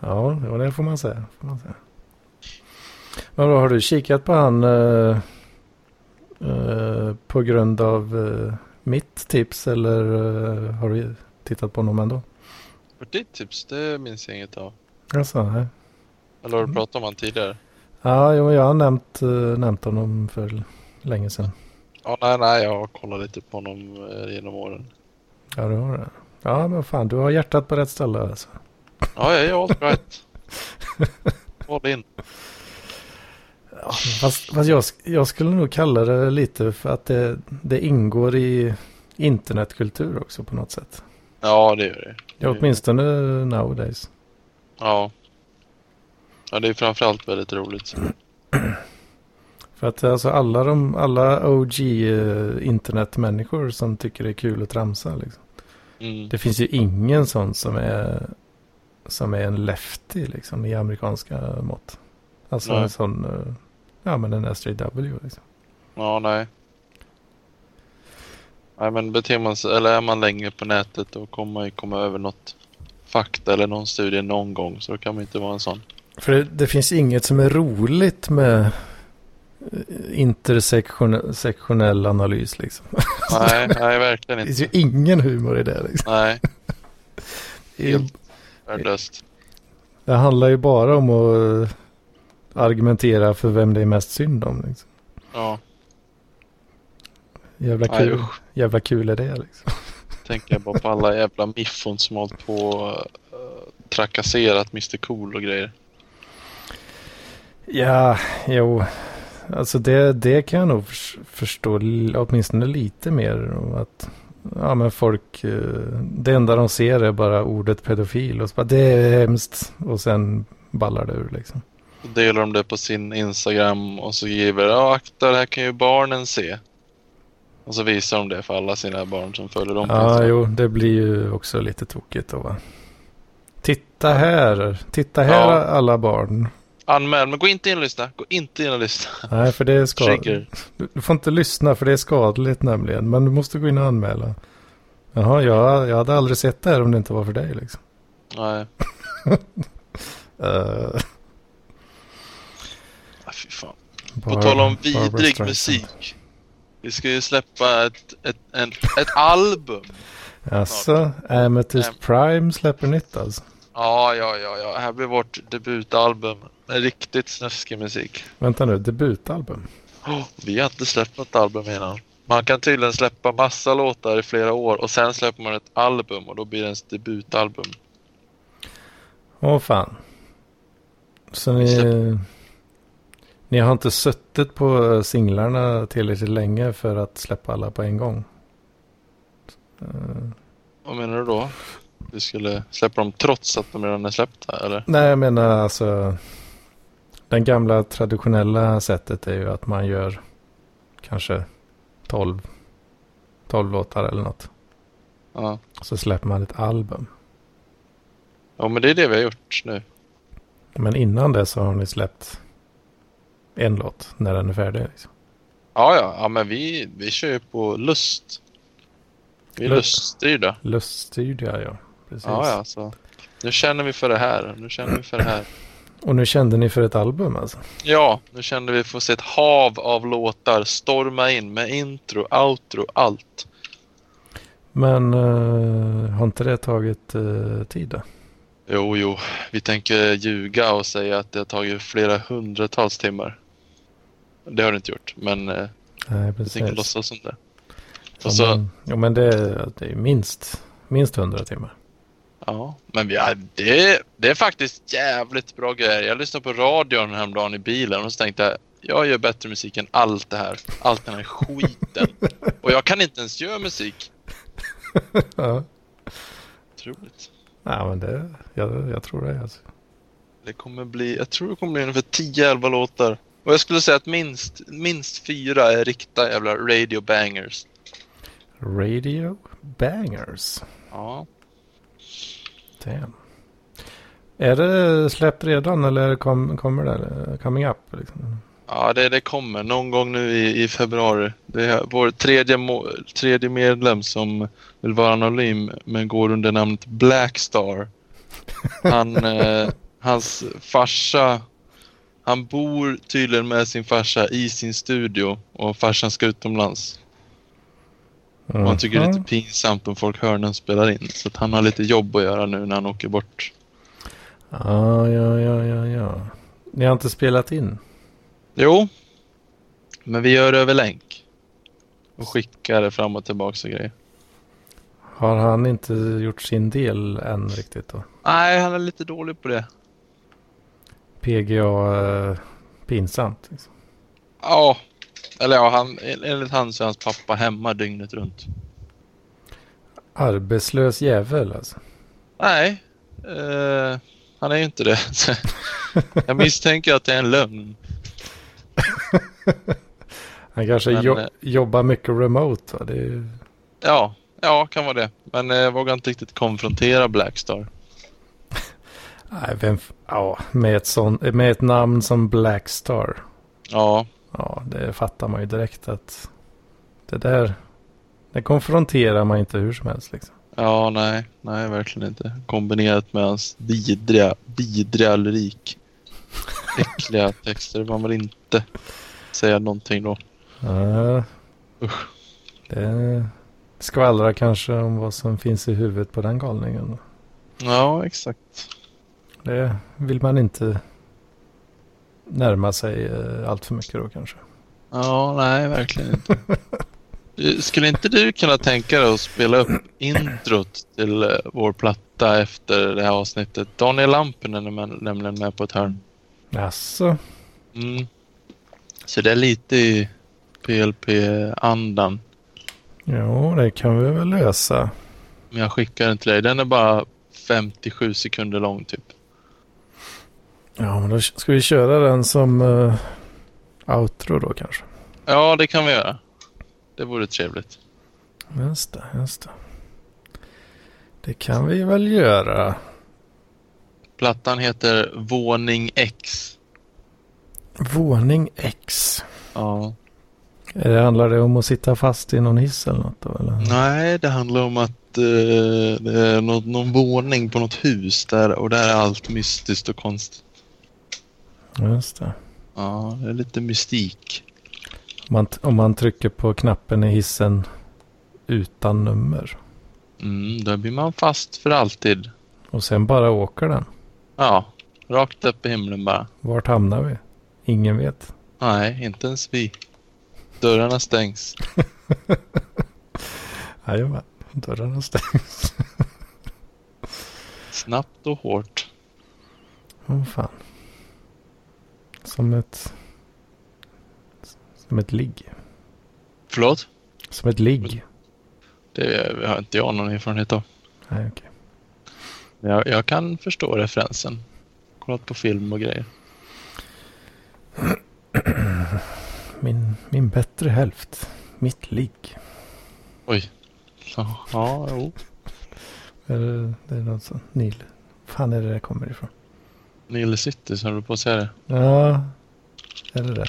Ja, det var det får man säga. Får man säga. Men då har du kikat på han eh, eh, på grund av eh, mitt tips eller eh, har du tittat på honom ändå? För ditt tips, det minns jag inget av. Alltså, nej. Eller har du Mm. pratat om han tidigare? Ja, jo, jag har nämnt, eh, nämnt honom för länge sedan. Ja, nej, nej, jag har kollat lite på honom eh, genom åren. Ja, du har det. Ja, men fan, du har hjärtat på rätt ställe alltså. Ja, jag är all right. All in. Ja, fast fast jag, jag skulle nog kalla det lite för att det, det ingår i internetkultur också på något sätt. Ja, det gör det. Ja, åtminstone nowadays. Ja. Ja, det är framförallt väldigt roligt. För att alltså alla, de, alla OG eh, internetmänniskor som tycker det är kul att tramsa. Liksom. Mm. Det finns ju ingen sån som är, som är en lefty liksom, i amerikanska mått. Alltså Nej. en sån, eh, ja men en SJW liksom. Ja, nej. Nej, men beter man sig, eller är man länge på nätet då kommer man ju komma över något fakta eller någon studie någon gång. Så då kan man inte vara en sån. För det, det finns inget som är roligt med intersektionell analys liksom. Nej, nej, verkligen Det inte. finns ju ingen humor i det liksom. Nej, Det, helt värdelöst. det handlar ju bara om att eh, argumentera för vem det är mest synd om. Liksom. Ja, Jävla nej kul, usch. jävla kul är det liksom. Tänker jag bara på alla jävla miffon som har hållit på och trakasserat Mr Cool och grejer. Ja, jo. Alltså det, det kan jag nog förs- förstå åtminstone lite mer. Att, ja men folk, eh, det enda de ser är bara ordet pedofil. Och så bara, det är hemskt. Och sen ballar det ur liksom. Då delar de det på sin Instagram och så skriver ja akta det här kan ju barnen se. Och så visar de det för alla sina barn som följer dem Ja, jo, det blir ju också lite tokigt då va. Titta här, titta här Ja. alla barn. Anmäl, men gå inte in och lyssna. Gå inte in och lyssna. Nej, för det är skadligt. Du får inte lyssna för det är skadligt nämligen. Men du måste gå in och anmäla. Jaha, jag, jag hade aldrig sett det här om det inte var för dig liksom. Nej, Uh, ah, fy fan. På tal om vidrig musik. Vi ska ju släppa ett, ett, en, ett album. Alltså, Amethyst. Prime släpper nytt alltså. Ja, ja, ja, ja. Här blir vårt debutalbum. Med riktigt snuskig musik. Vänta nu, debutalbum. Oh, vi har inte släppt något album innan. Man kan tydligen släppa massa låtar i flera år och sen släpper man ett album och då blir det ens debutalbum. Åh fan. Så ni, ni har inte suttit på singlarna tillräckligt länge för att släppa alla på en gång? Vad menar du då? Vi skulle släppa dem trots att de redan är släppta eller? nej, jag menar alltså. Den gamla traditionella sättet är ju att man gör kanske 12, 12 låtar eller något. Ja. Så släpper man ett album. ja, men det är det vi har gjort nu. Men innan det så har ni släppt en låt när den är färdig. Liksom. Ja, ja, ja men vi, vi kör ju på lust. Vi är Lust. luststyrda. Luststyrda ja. Precis. Ja, ja, så. Nu känner vi för det här. Nu känner vi för det här. Och nu kände ni för ett album alltså? Ja, nu kände vi få se ett hav av låtar storma in med intro, outro, allt. Men eh, har inte det tagit uh, tid då? Jo, jo, vi tänker ljuga och säga att det har tagit flera hundratals timmar. Det har det inte gjort, men eh, Nej, vi precis. tänker låtsas som det. Ja, så, men, ja, men det, det är minst, minst 100 timmar. Ja, men vi, ja, det, det är faktiskt jävligt bra grejer. Jag lyssnade på radion häromdagen i bilen och så tänkte jag, jag gör bättre musik än allt det här. Allt den här skiten. och jag kan inte ens göra musik. ja. Otroligt. ja, men det, jag, jag tror det alltså. Det kommer bli, jag tror det kommer bli ungefär 10-11 låtar. Och jag skulle säga att minst, minst fyra är riktiga jävla radio bangers. Radio Bangers. Ja. Damn. Är det släppt redan eller kom, kommer det? Coming up? Liksom? Ja, det, det kommer någon gång nu i, i februari. Det är vår tredje, må, tredje medlem som vill vara anonym men går under namnet Blackstar. Han, eh, hans farsa Han bor tydligen med sin farsa i sin studio och farsan ska utomlands. Och han tycker det är lite pinsamt om folk hör när han spelar in. Så att han har lite jobb att göra nu när han åker bort. Ja, ja, ja, ja, ja. Ni har inte spelat in? Jo, men vi gör det över länk. Och skickar det fram och tillbaka och grejer. Har han inte gjort sin del än riktigt då? Nej, han är lite dålig på det. PGA eh, pinsamt. Liksom. Ja, eller ja, han, enligt han så är hans pappa hemma dygnet runt. Arbetslös jävel alltså. Nej, eh, han är ju inte det. Jag misstänker att det är en lögn. Han kanske Men, jo- eh, jobbar mycket remote va? Det Ja, ja, kan vara det. Men eh, jag vågar inte riktigt konfrontera Blackstar. nej, vem, ja, med ett, sån, med ett namn som Blackstar. Ja, Ja, det fattar man ju direkt att det där, det konfronterar man inte hur som helst liksom. ja, nej, nej, verkligen inte. Kombinerat med hans vidriga, vidriga lyrik. Äckliga texter. Man vill inte säga någonting då. Ja, Usch. det skvallrar kanske om vad som finns i huvudet på den galningen. Ja, exakt. Det vill man inte närma sig eh, allt för mycket då kanske. Ja, nej, verkligen inte. Eh, Skulle inte du kunna tänka dig att spela upp introt till eh, vår platta efter det här avsnittet? Daniel Lampinen är nämligen med på ett hörn. Jaså? Mm. Så det är lite i PLP-andan. Jo, det kan vi väl lösa. Men jag skickar den till dig. Den är bara 57 sekunder lång typ. Ja, men då ska vi köra den som uh, outro då kanske. Ja, det kan vi göra. Det vore trevligt. Just det, just det. Det kan vi väl göra. Plattan heter Våning X. Våning X. Ja. Eh, Handlar det om att sitta fast i någon hiss eller något då? Eller? Nej, det handlar om att eh, det är något, någon våning på något hus där och där är allt mystiskt och konstigt. Just det. Ja, det är lite mystik. Om man, om man trycker på knappen i hissen utan nummer. Mm, där blir man fast för alltid. Och sen bara åker den. Ja, rakt upp i himlen bara. Vart hamnar vi? Ingen vet. Nej, inte ens vi. Dörrarna stängs. Jajamän, dörrarna stängs. Snabbt och hårt. Åh fan. Som ett... Som ett ligg. Förlåt? Som ett ligg. Det har inte jag någon erfarenhet av. Nej, okej. Men Jag, jag kan förstå referensen. Kollat på film och grejer. Min, min bättre hälft. Mitt ligg. Ja, ja jo. Är det, det är något sånt. Nil. fan är det det kommer ifrån? Nile City, så du på att säga det? Ja. Är det det?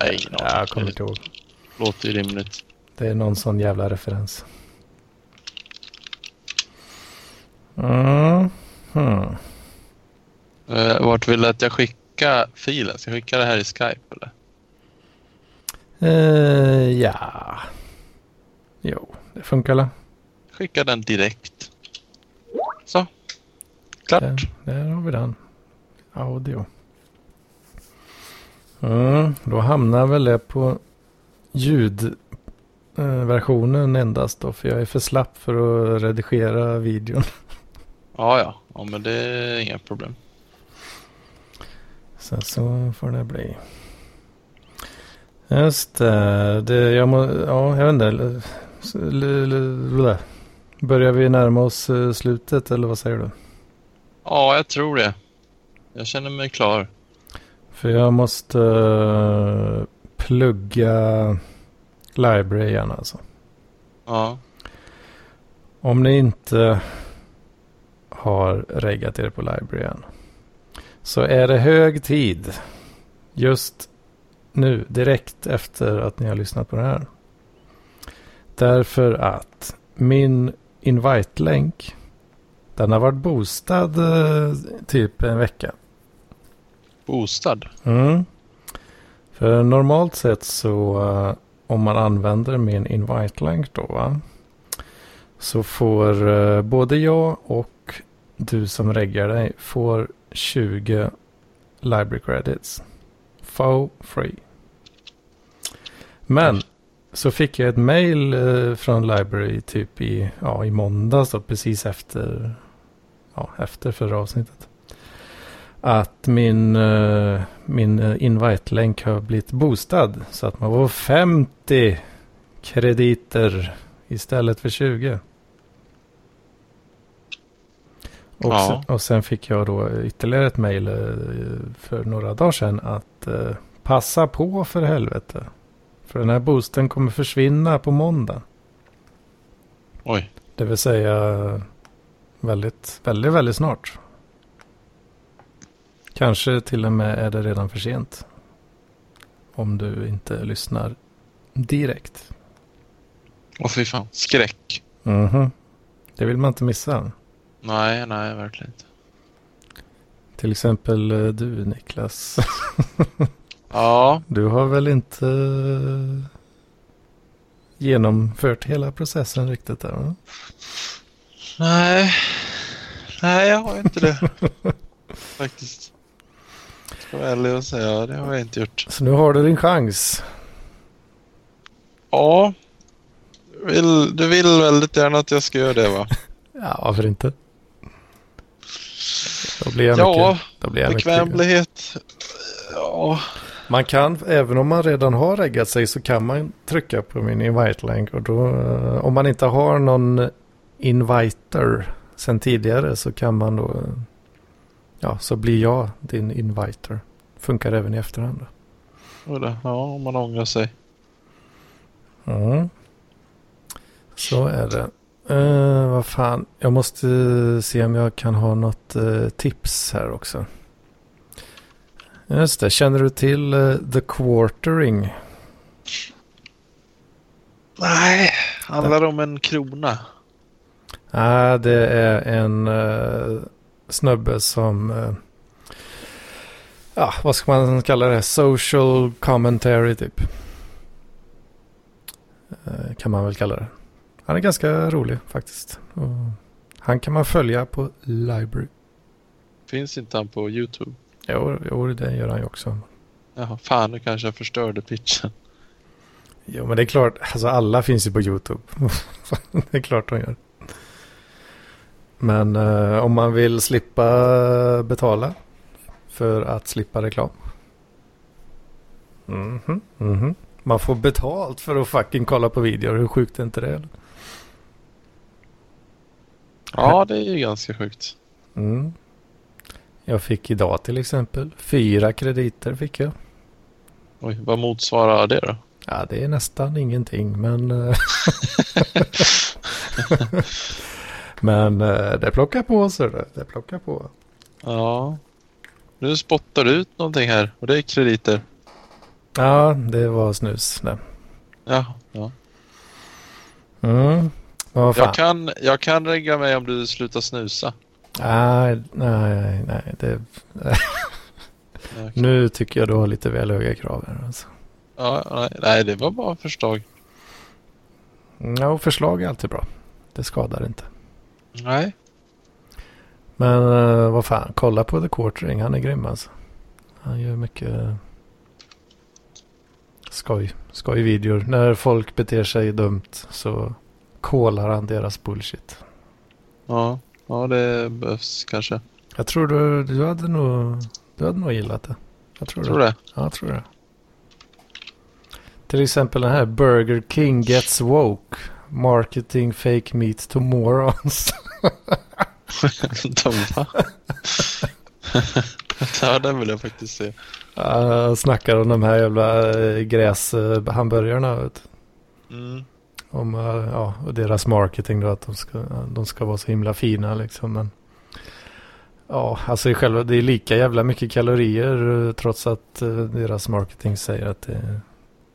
Nej, ingen Ja, jag kommer inte ihåg. Det låter ju rimligt. Det är någon sån jävla referens. Mm. Hmm. Eh, vart vill du att jag skickar filen? Ska jag skicka det här i Skype eller? Eh, ja. Jo, det funkar väl. Skicka den direkt. Så. Klart. Där, där har vi den. Audio. Mm, då hamnar väl det på ljudversionen endast då. För jag är för slapp för att redigera videon. Ja, ja. Ja, men det är inga problem. Sen så får det bli. Just det. det jag, må, ja, jag vet inte. Börjar vi närma oss eh, slutet eller vad säger du? Ja, jag tror det. Jag känner mig klar. För jag måste eh, plugga library igen alltså. Ja. Om ni inte har reggat er på library än. Så är det hög tid. Just nu, direkt efter att ni har lyssnat på det här. Därför att min invite-länk. Den har varit boostad eh, typ en vecka. Boostad? Mm. För normalt sett så uh, om man använder min invite länk då va? Så får uh, både jag och du som reggar dig får 20 library credits. For free. Men så fick jag ett mail uh, från library typ i, ja, i måndags då, precis efter, ja, efter förra avsnittet att min, uh, min invite-länk har blivit boostad. Så att man får 50 krediter istället för 20. Och, Ja. sen, och sen fick jag då ytterligare ett mejl för några dagar sedan att passa på för helvete. För den här boosten kommer försvinna på måndag. Oj. Det vill säga väldigt, väldigt, väldigt snart. Kanske till och med är det redan för sent. Om du inte lyssnar direkt. Åh fy fan. Skräck. Mhm. Det vill man inte missa. Nej, nej, verkligen inte. Till exempel eh, du Niklas. Ja, Du har väl inte eh, genomfört hela processen riktigt där? va? nej. Nej, jag har inte det. Faktiskt. Ska vara ärlig och säga, det har jag inte gjort. Så nu har du din chans. Ja. Du vill, du vill väldigt gärna att jag ska göra det va? Ja, varför inte? Då blir jag Ja, mycket, då blir jag mycket Bekvämlighet. Ja. Man kan, även om man redan har reggat sig så kan man trycka på min invite länk och då, eh, om man inte har någon inviter sen tidigare så kan man då, ja, så blir jag din inviter. Funkar även i efterhand. Ja, om man ångrar sig. Mm. Så är det. Uh, vad fan, jag måste eh, se om jag kan ha något eh, tips här också. Just det, känner du till eh, The Quartering? Nej, handlar det om en krona? Nej, det är en uh, snubbe som... eh, ja, vad ska man kalla det? Social commentary typ. Eh, kan man väl kalla det. Han är ganska rolig faktiskt. Och han kan man följa på Library. Finns inte han på YouTube? Jo, jo, det gör han ju också. Jaha, fan nu kanske jag förstörde pitchen. Jo, men det är klart. Alltså alla finns ju på YouTube. det är klart de gör. Men eh, om man vill slippa betala för att slippa reklam. Mhm, mhm. Man får betalt för att fucking kolla på videor. Hur sjukt är inte det? eller? Ja, det är ju ganska sjukt. Mm. Jag fick idag till exempel fyra krediter fick jag. Oj, vad motsvarar det då? Ja, det är nästan ingenting, men... men eh, det plockar på, så det. Det plockar på. Ja. Nu spottar du ut någonting här och det är krediter. Ja, det var snus det. Ja, ja. Mm. Vad fan? Jag kan, jag kan regga mig om du slutar snusa. Nej, nej, nej. Det... Okej. Nu tycker jag du har lite väl höga krav här. Alltså. Ja, nej, nej, det var bara förslag. Ja, och förslag är alltid bra. Det skadar inte. Nej. Men eh, vad fan, kolla på The Quartering. Han är grym alltså. Han gör mycket skoj, skoj-videor. När folk beter sig dumt så kollar han deras bullshit. Ja, ja det behövs kanske. Jag tror du, du hade nog, du hade nog gillat det. Jag tror, Tror det. det. Ja, jag tror det. Till exempel den här Burger King gets woke. Marketing fake meat to morons. De va? ja, den vill jag faktiskt se. Uh, snackar om de här jävla uh, gräshamburgarna. Mm. Om uh, ja, och deras marketing då. Att de ska, de ska vara så himla fina liksom. Men, ja, alltså i själva, det är lika jävla mycket kalorier eh, trots att eh, deras marketing säger att det är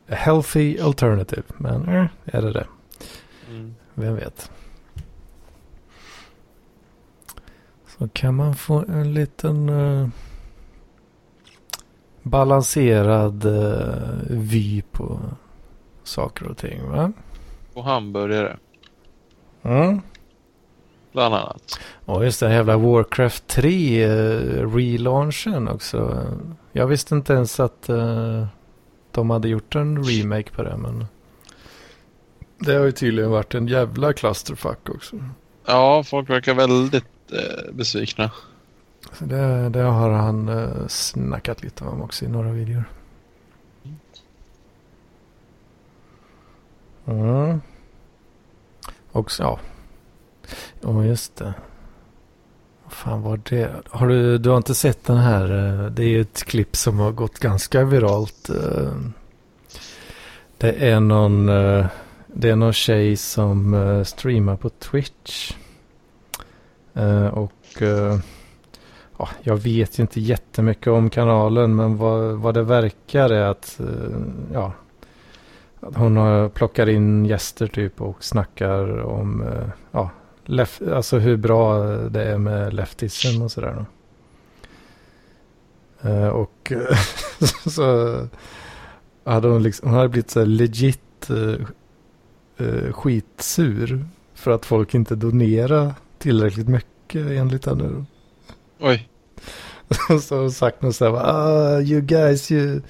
a healthy alternative. Men eh, är det det? Vem vet? Så kan man få en liten... eh, balanserad uh, vy på saker och ting va? Och hamburgare. Mm. Bland annat. Och just den jävla Warcraft 3 uh, relaunchen också. Jag visste inte ens att uh, de hade gjort en remake på det men det har ju tydligen varit en jävla clusterfuck också. Ja, folk verkar väldigt eh, besvikna. Det, det har han eh, snackat lite om också i några videor. Mm. Och ja. Ja, just det. Vad fan var det? Har du, du har inte sett den här? eh, Det är ju ett klipp som har gått ganska viralt. eh. Det är någon, eh, det är någon tjej som uh, streamar på Twitch. Uh, Och uh, ja, jag vet ju inte jättemycket om kanalen men vad, vad det verkar är att ja, att hon plockar in gäster typ och snackar om ja, lef, alltså hur bra det är med leftism och sådär. och så hade hon liksom, hon hade blivit så här legit eh, skitsur för att folk inte donerar tillräckligt mycket enligt henne. då. Oj. så har hon sagt något sådär, ah, you guys, you,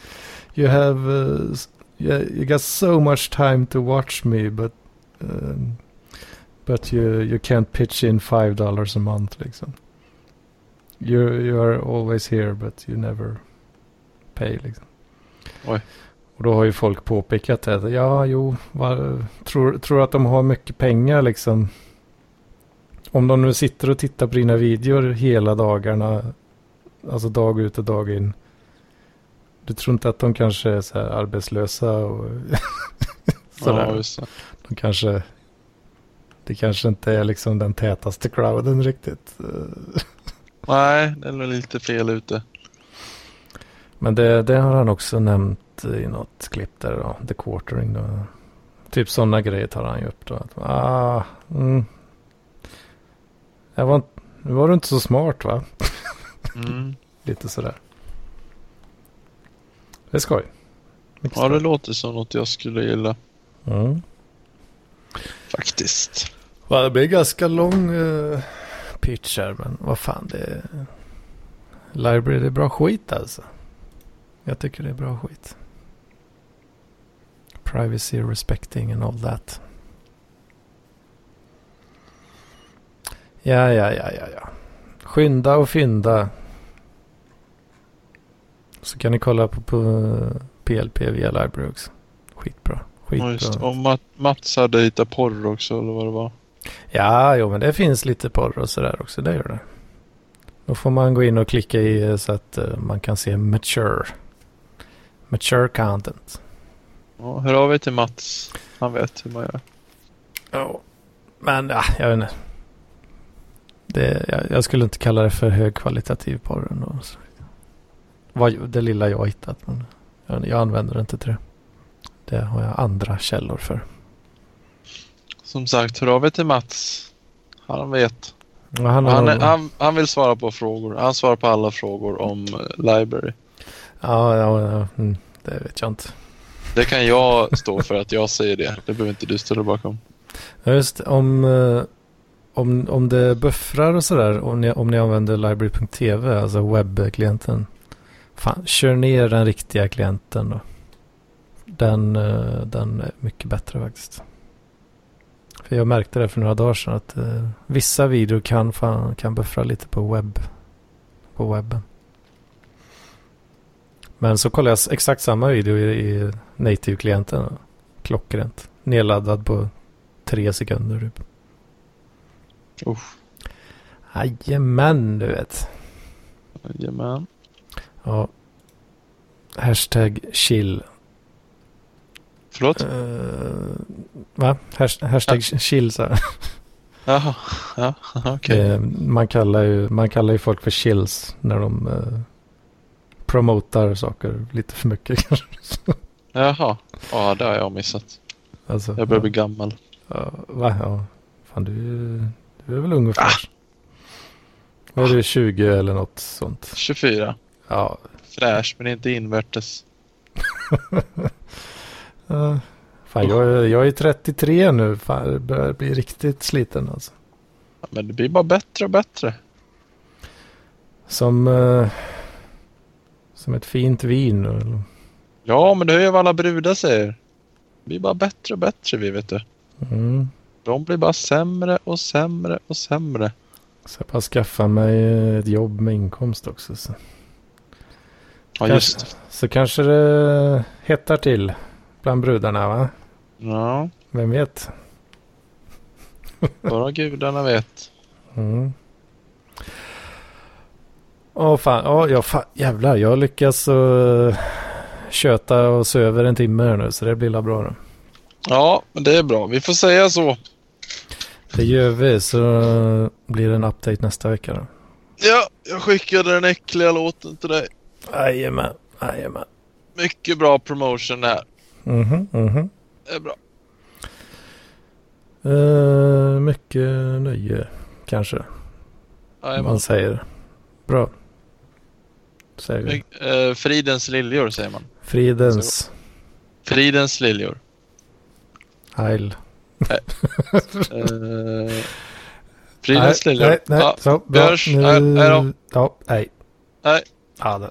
you have, uh, you got so much time to watch me, but, um, but you, you can't pitch in five dollars a month liksom. You, you are always here, but you never pay liksom. Oj. Och då har ju folk påpekat det. Ja, jo, var, tror, tror att de har mycket pengar liksom. Om de nu sitter och tittar på dina videor hela dagarna, alltså dag ut och dag in. Du tror inte att de kanske är så här arbetslösa och sådär. Ja. De kanske, det kanske inte är liksom den tätaste crowden riktigt. Nej, det är nog lite fel ute. Men det, det har han också nämnt i något klipp där då, The Quartering då. Typ sådana grejer tar han ju upp då. Ah, mm. Jag var, var du inte så smart va? Mm. Lite sådär. Det är skoj. Mycket Ja, det låter som något jag skulle gilla. Mm. Faktiskt. Va, det blir ganska lång uh, pitch här men vad fan det är. Library det är bra skit alltså. Jag tycker det är bra skit. Privacy respecting and all that. Ja, ja, ja, ja, ja. Skynda och fynda. Så kan ni kolla på, på PLP via Library också. Skitbra. Skitbra. Ja, just. Och Mat- Mats hade hittat porr också, eller vad det var. Ja, jo, men det finns lite porr och sådär också. Det gör det. Då får man gå in och klicka i så att eh, man kan se mature. Mature content. Ja, hör av er till Mats. Han vet hur man gör. Ja. Men ja, jag vet inte. Det, jag, jag skulle inte kalla det för högkvalitativ porr ändå. Så. Vad, det lilla jag har hittat. Men jag, jag använder det inte till det. Det har jag andra källor för. Som sagt, hör av er till Mats. Han vet. Och han, har, Han, är, han, han vill svara på frågor. Han svarar på alla frågor om eh, library. Ja, ja, ja mm, det vet jag inte. Det kan jag stå för att jag säger det. Det behöver inte du ställa bakom. Ja, just det. om, eh, om, om det buffrar och sådär, om ni, om ni använder library.tv, alltså webbklienten. Fan, kör ner den riktiga klienten då. Den, eh, den är mycket bättre faktiskt. För jag märkte det för några dagar sedan att eh, vissa videor kan, fan, kan buffra lite på webb. På webben. Men så kollade jag exakt samma video i, i native-klienten. Klockrent. Nedladdad på tre sekunder typ. Uff. Jajamän, du vet. Jajamän. Ja. Hashtag chill. Förlåt? Uh, va? Hash, hashtag chill så här. Jaha. Ja, okej. Eh, man, kallar ju, man kallar ju folk för chills när de uh, promotar saker lite för mycket kanske. Jaha. Ja, det har jag missat. alltså, Jag börjar bli gammal. ja, va? Ja. Fan, du, du är väl ungefär. Ah. Vad är du, 20 eller något sånt? 24. Ja, fräsch men inte invärtes. Uh, fan, jag, jag är 33 nu. Fan, jag börjar bli riktigt sliten alltså. Ja, men det blir bara bättre och bättre. Som, eh, som ett fint vin. eller? Ja, men det är ju vad alla brudar säger. Det blir bara bättre och bättre vi vet du. Mm. De blir bara sämre och sämre och sämre. Så jag bara skaffa mig ett jobb med inkomst också. Så, Ja, Kanske- just det. så kanske det hettar till bland brudarna va? Ja, Vem vet? bara gudarna vet. Mm. Åh fan, ja, ja fan, jävlar. Jag lyckas uh, köta och söver en timme här nu så det blir la bra då. Ja, men det är bra. Vi får säga så. Det gör vi så blir det en update nästa vecka då. Ja, jag skickade den äckliga låten till dig. Jajamän, jajamän. Mycket bra promotion det här. Mhm, mhm. Det är bra. Eh, mycket nöje kanske Jajamän. man säger. Bra. Säger vi. Eh, Fridens liljor säger man. Fridens Fridens liljor. heil. Eh, Fridens liljor. nej, nej, Ja, så bra. hörs. Nej, hej då. Ja, hej. Hej. Ja, det.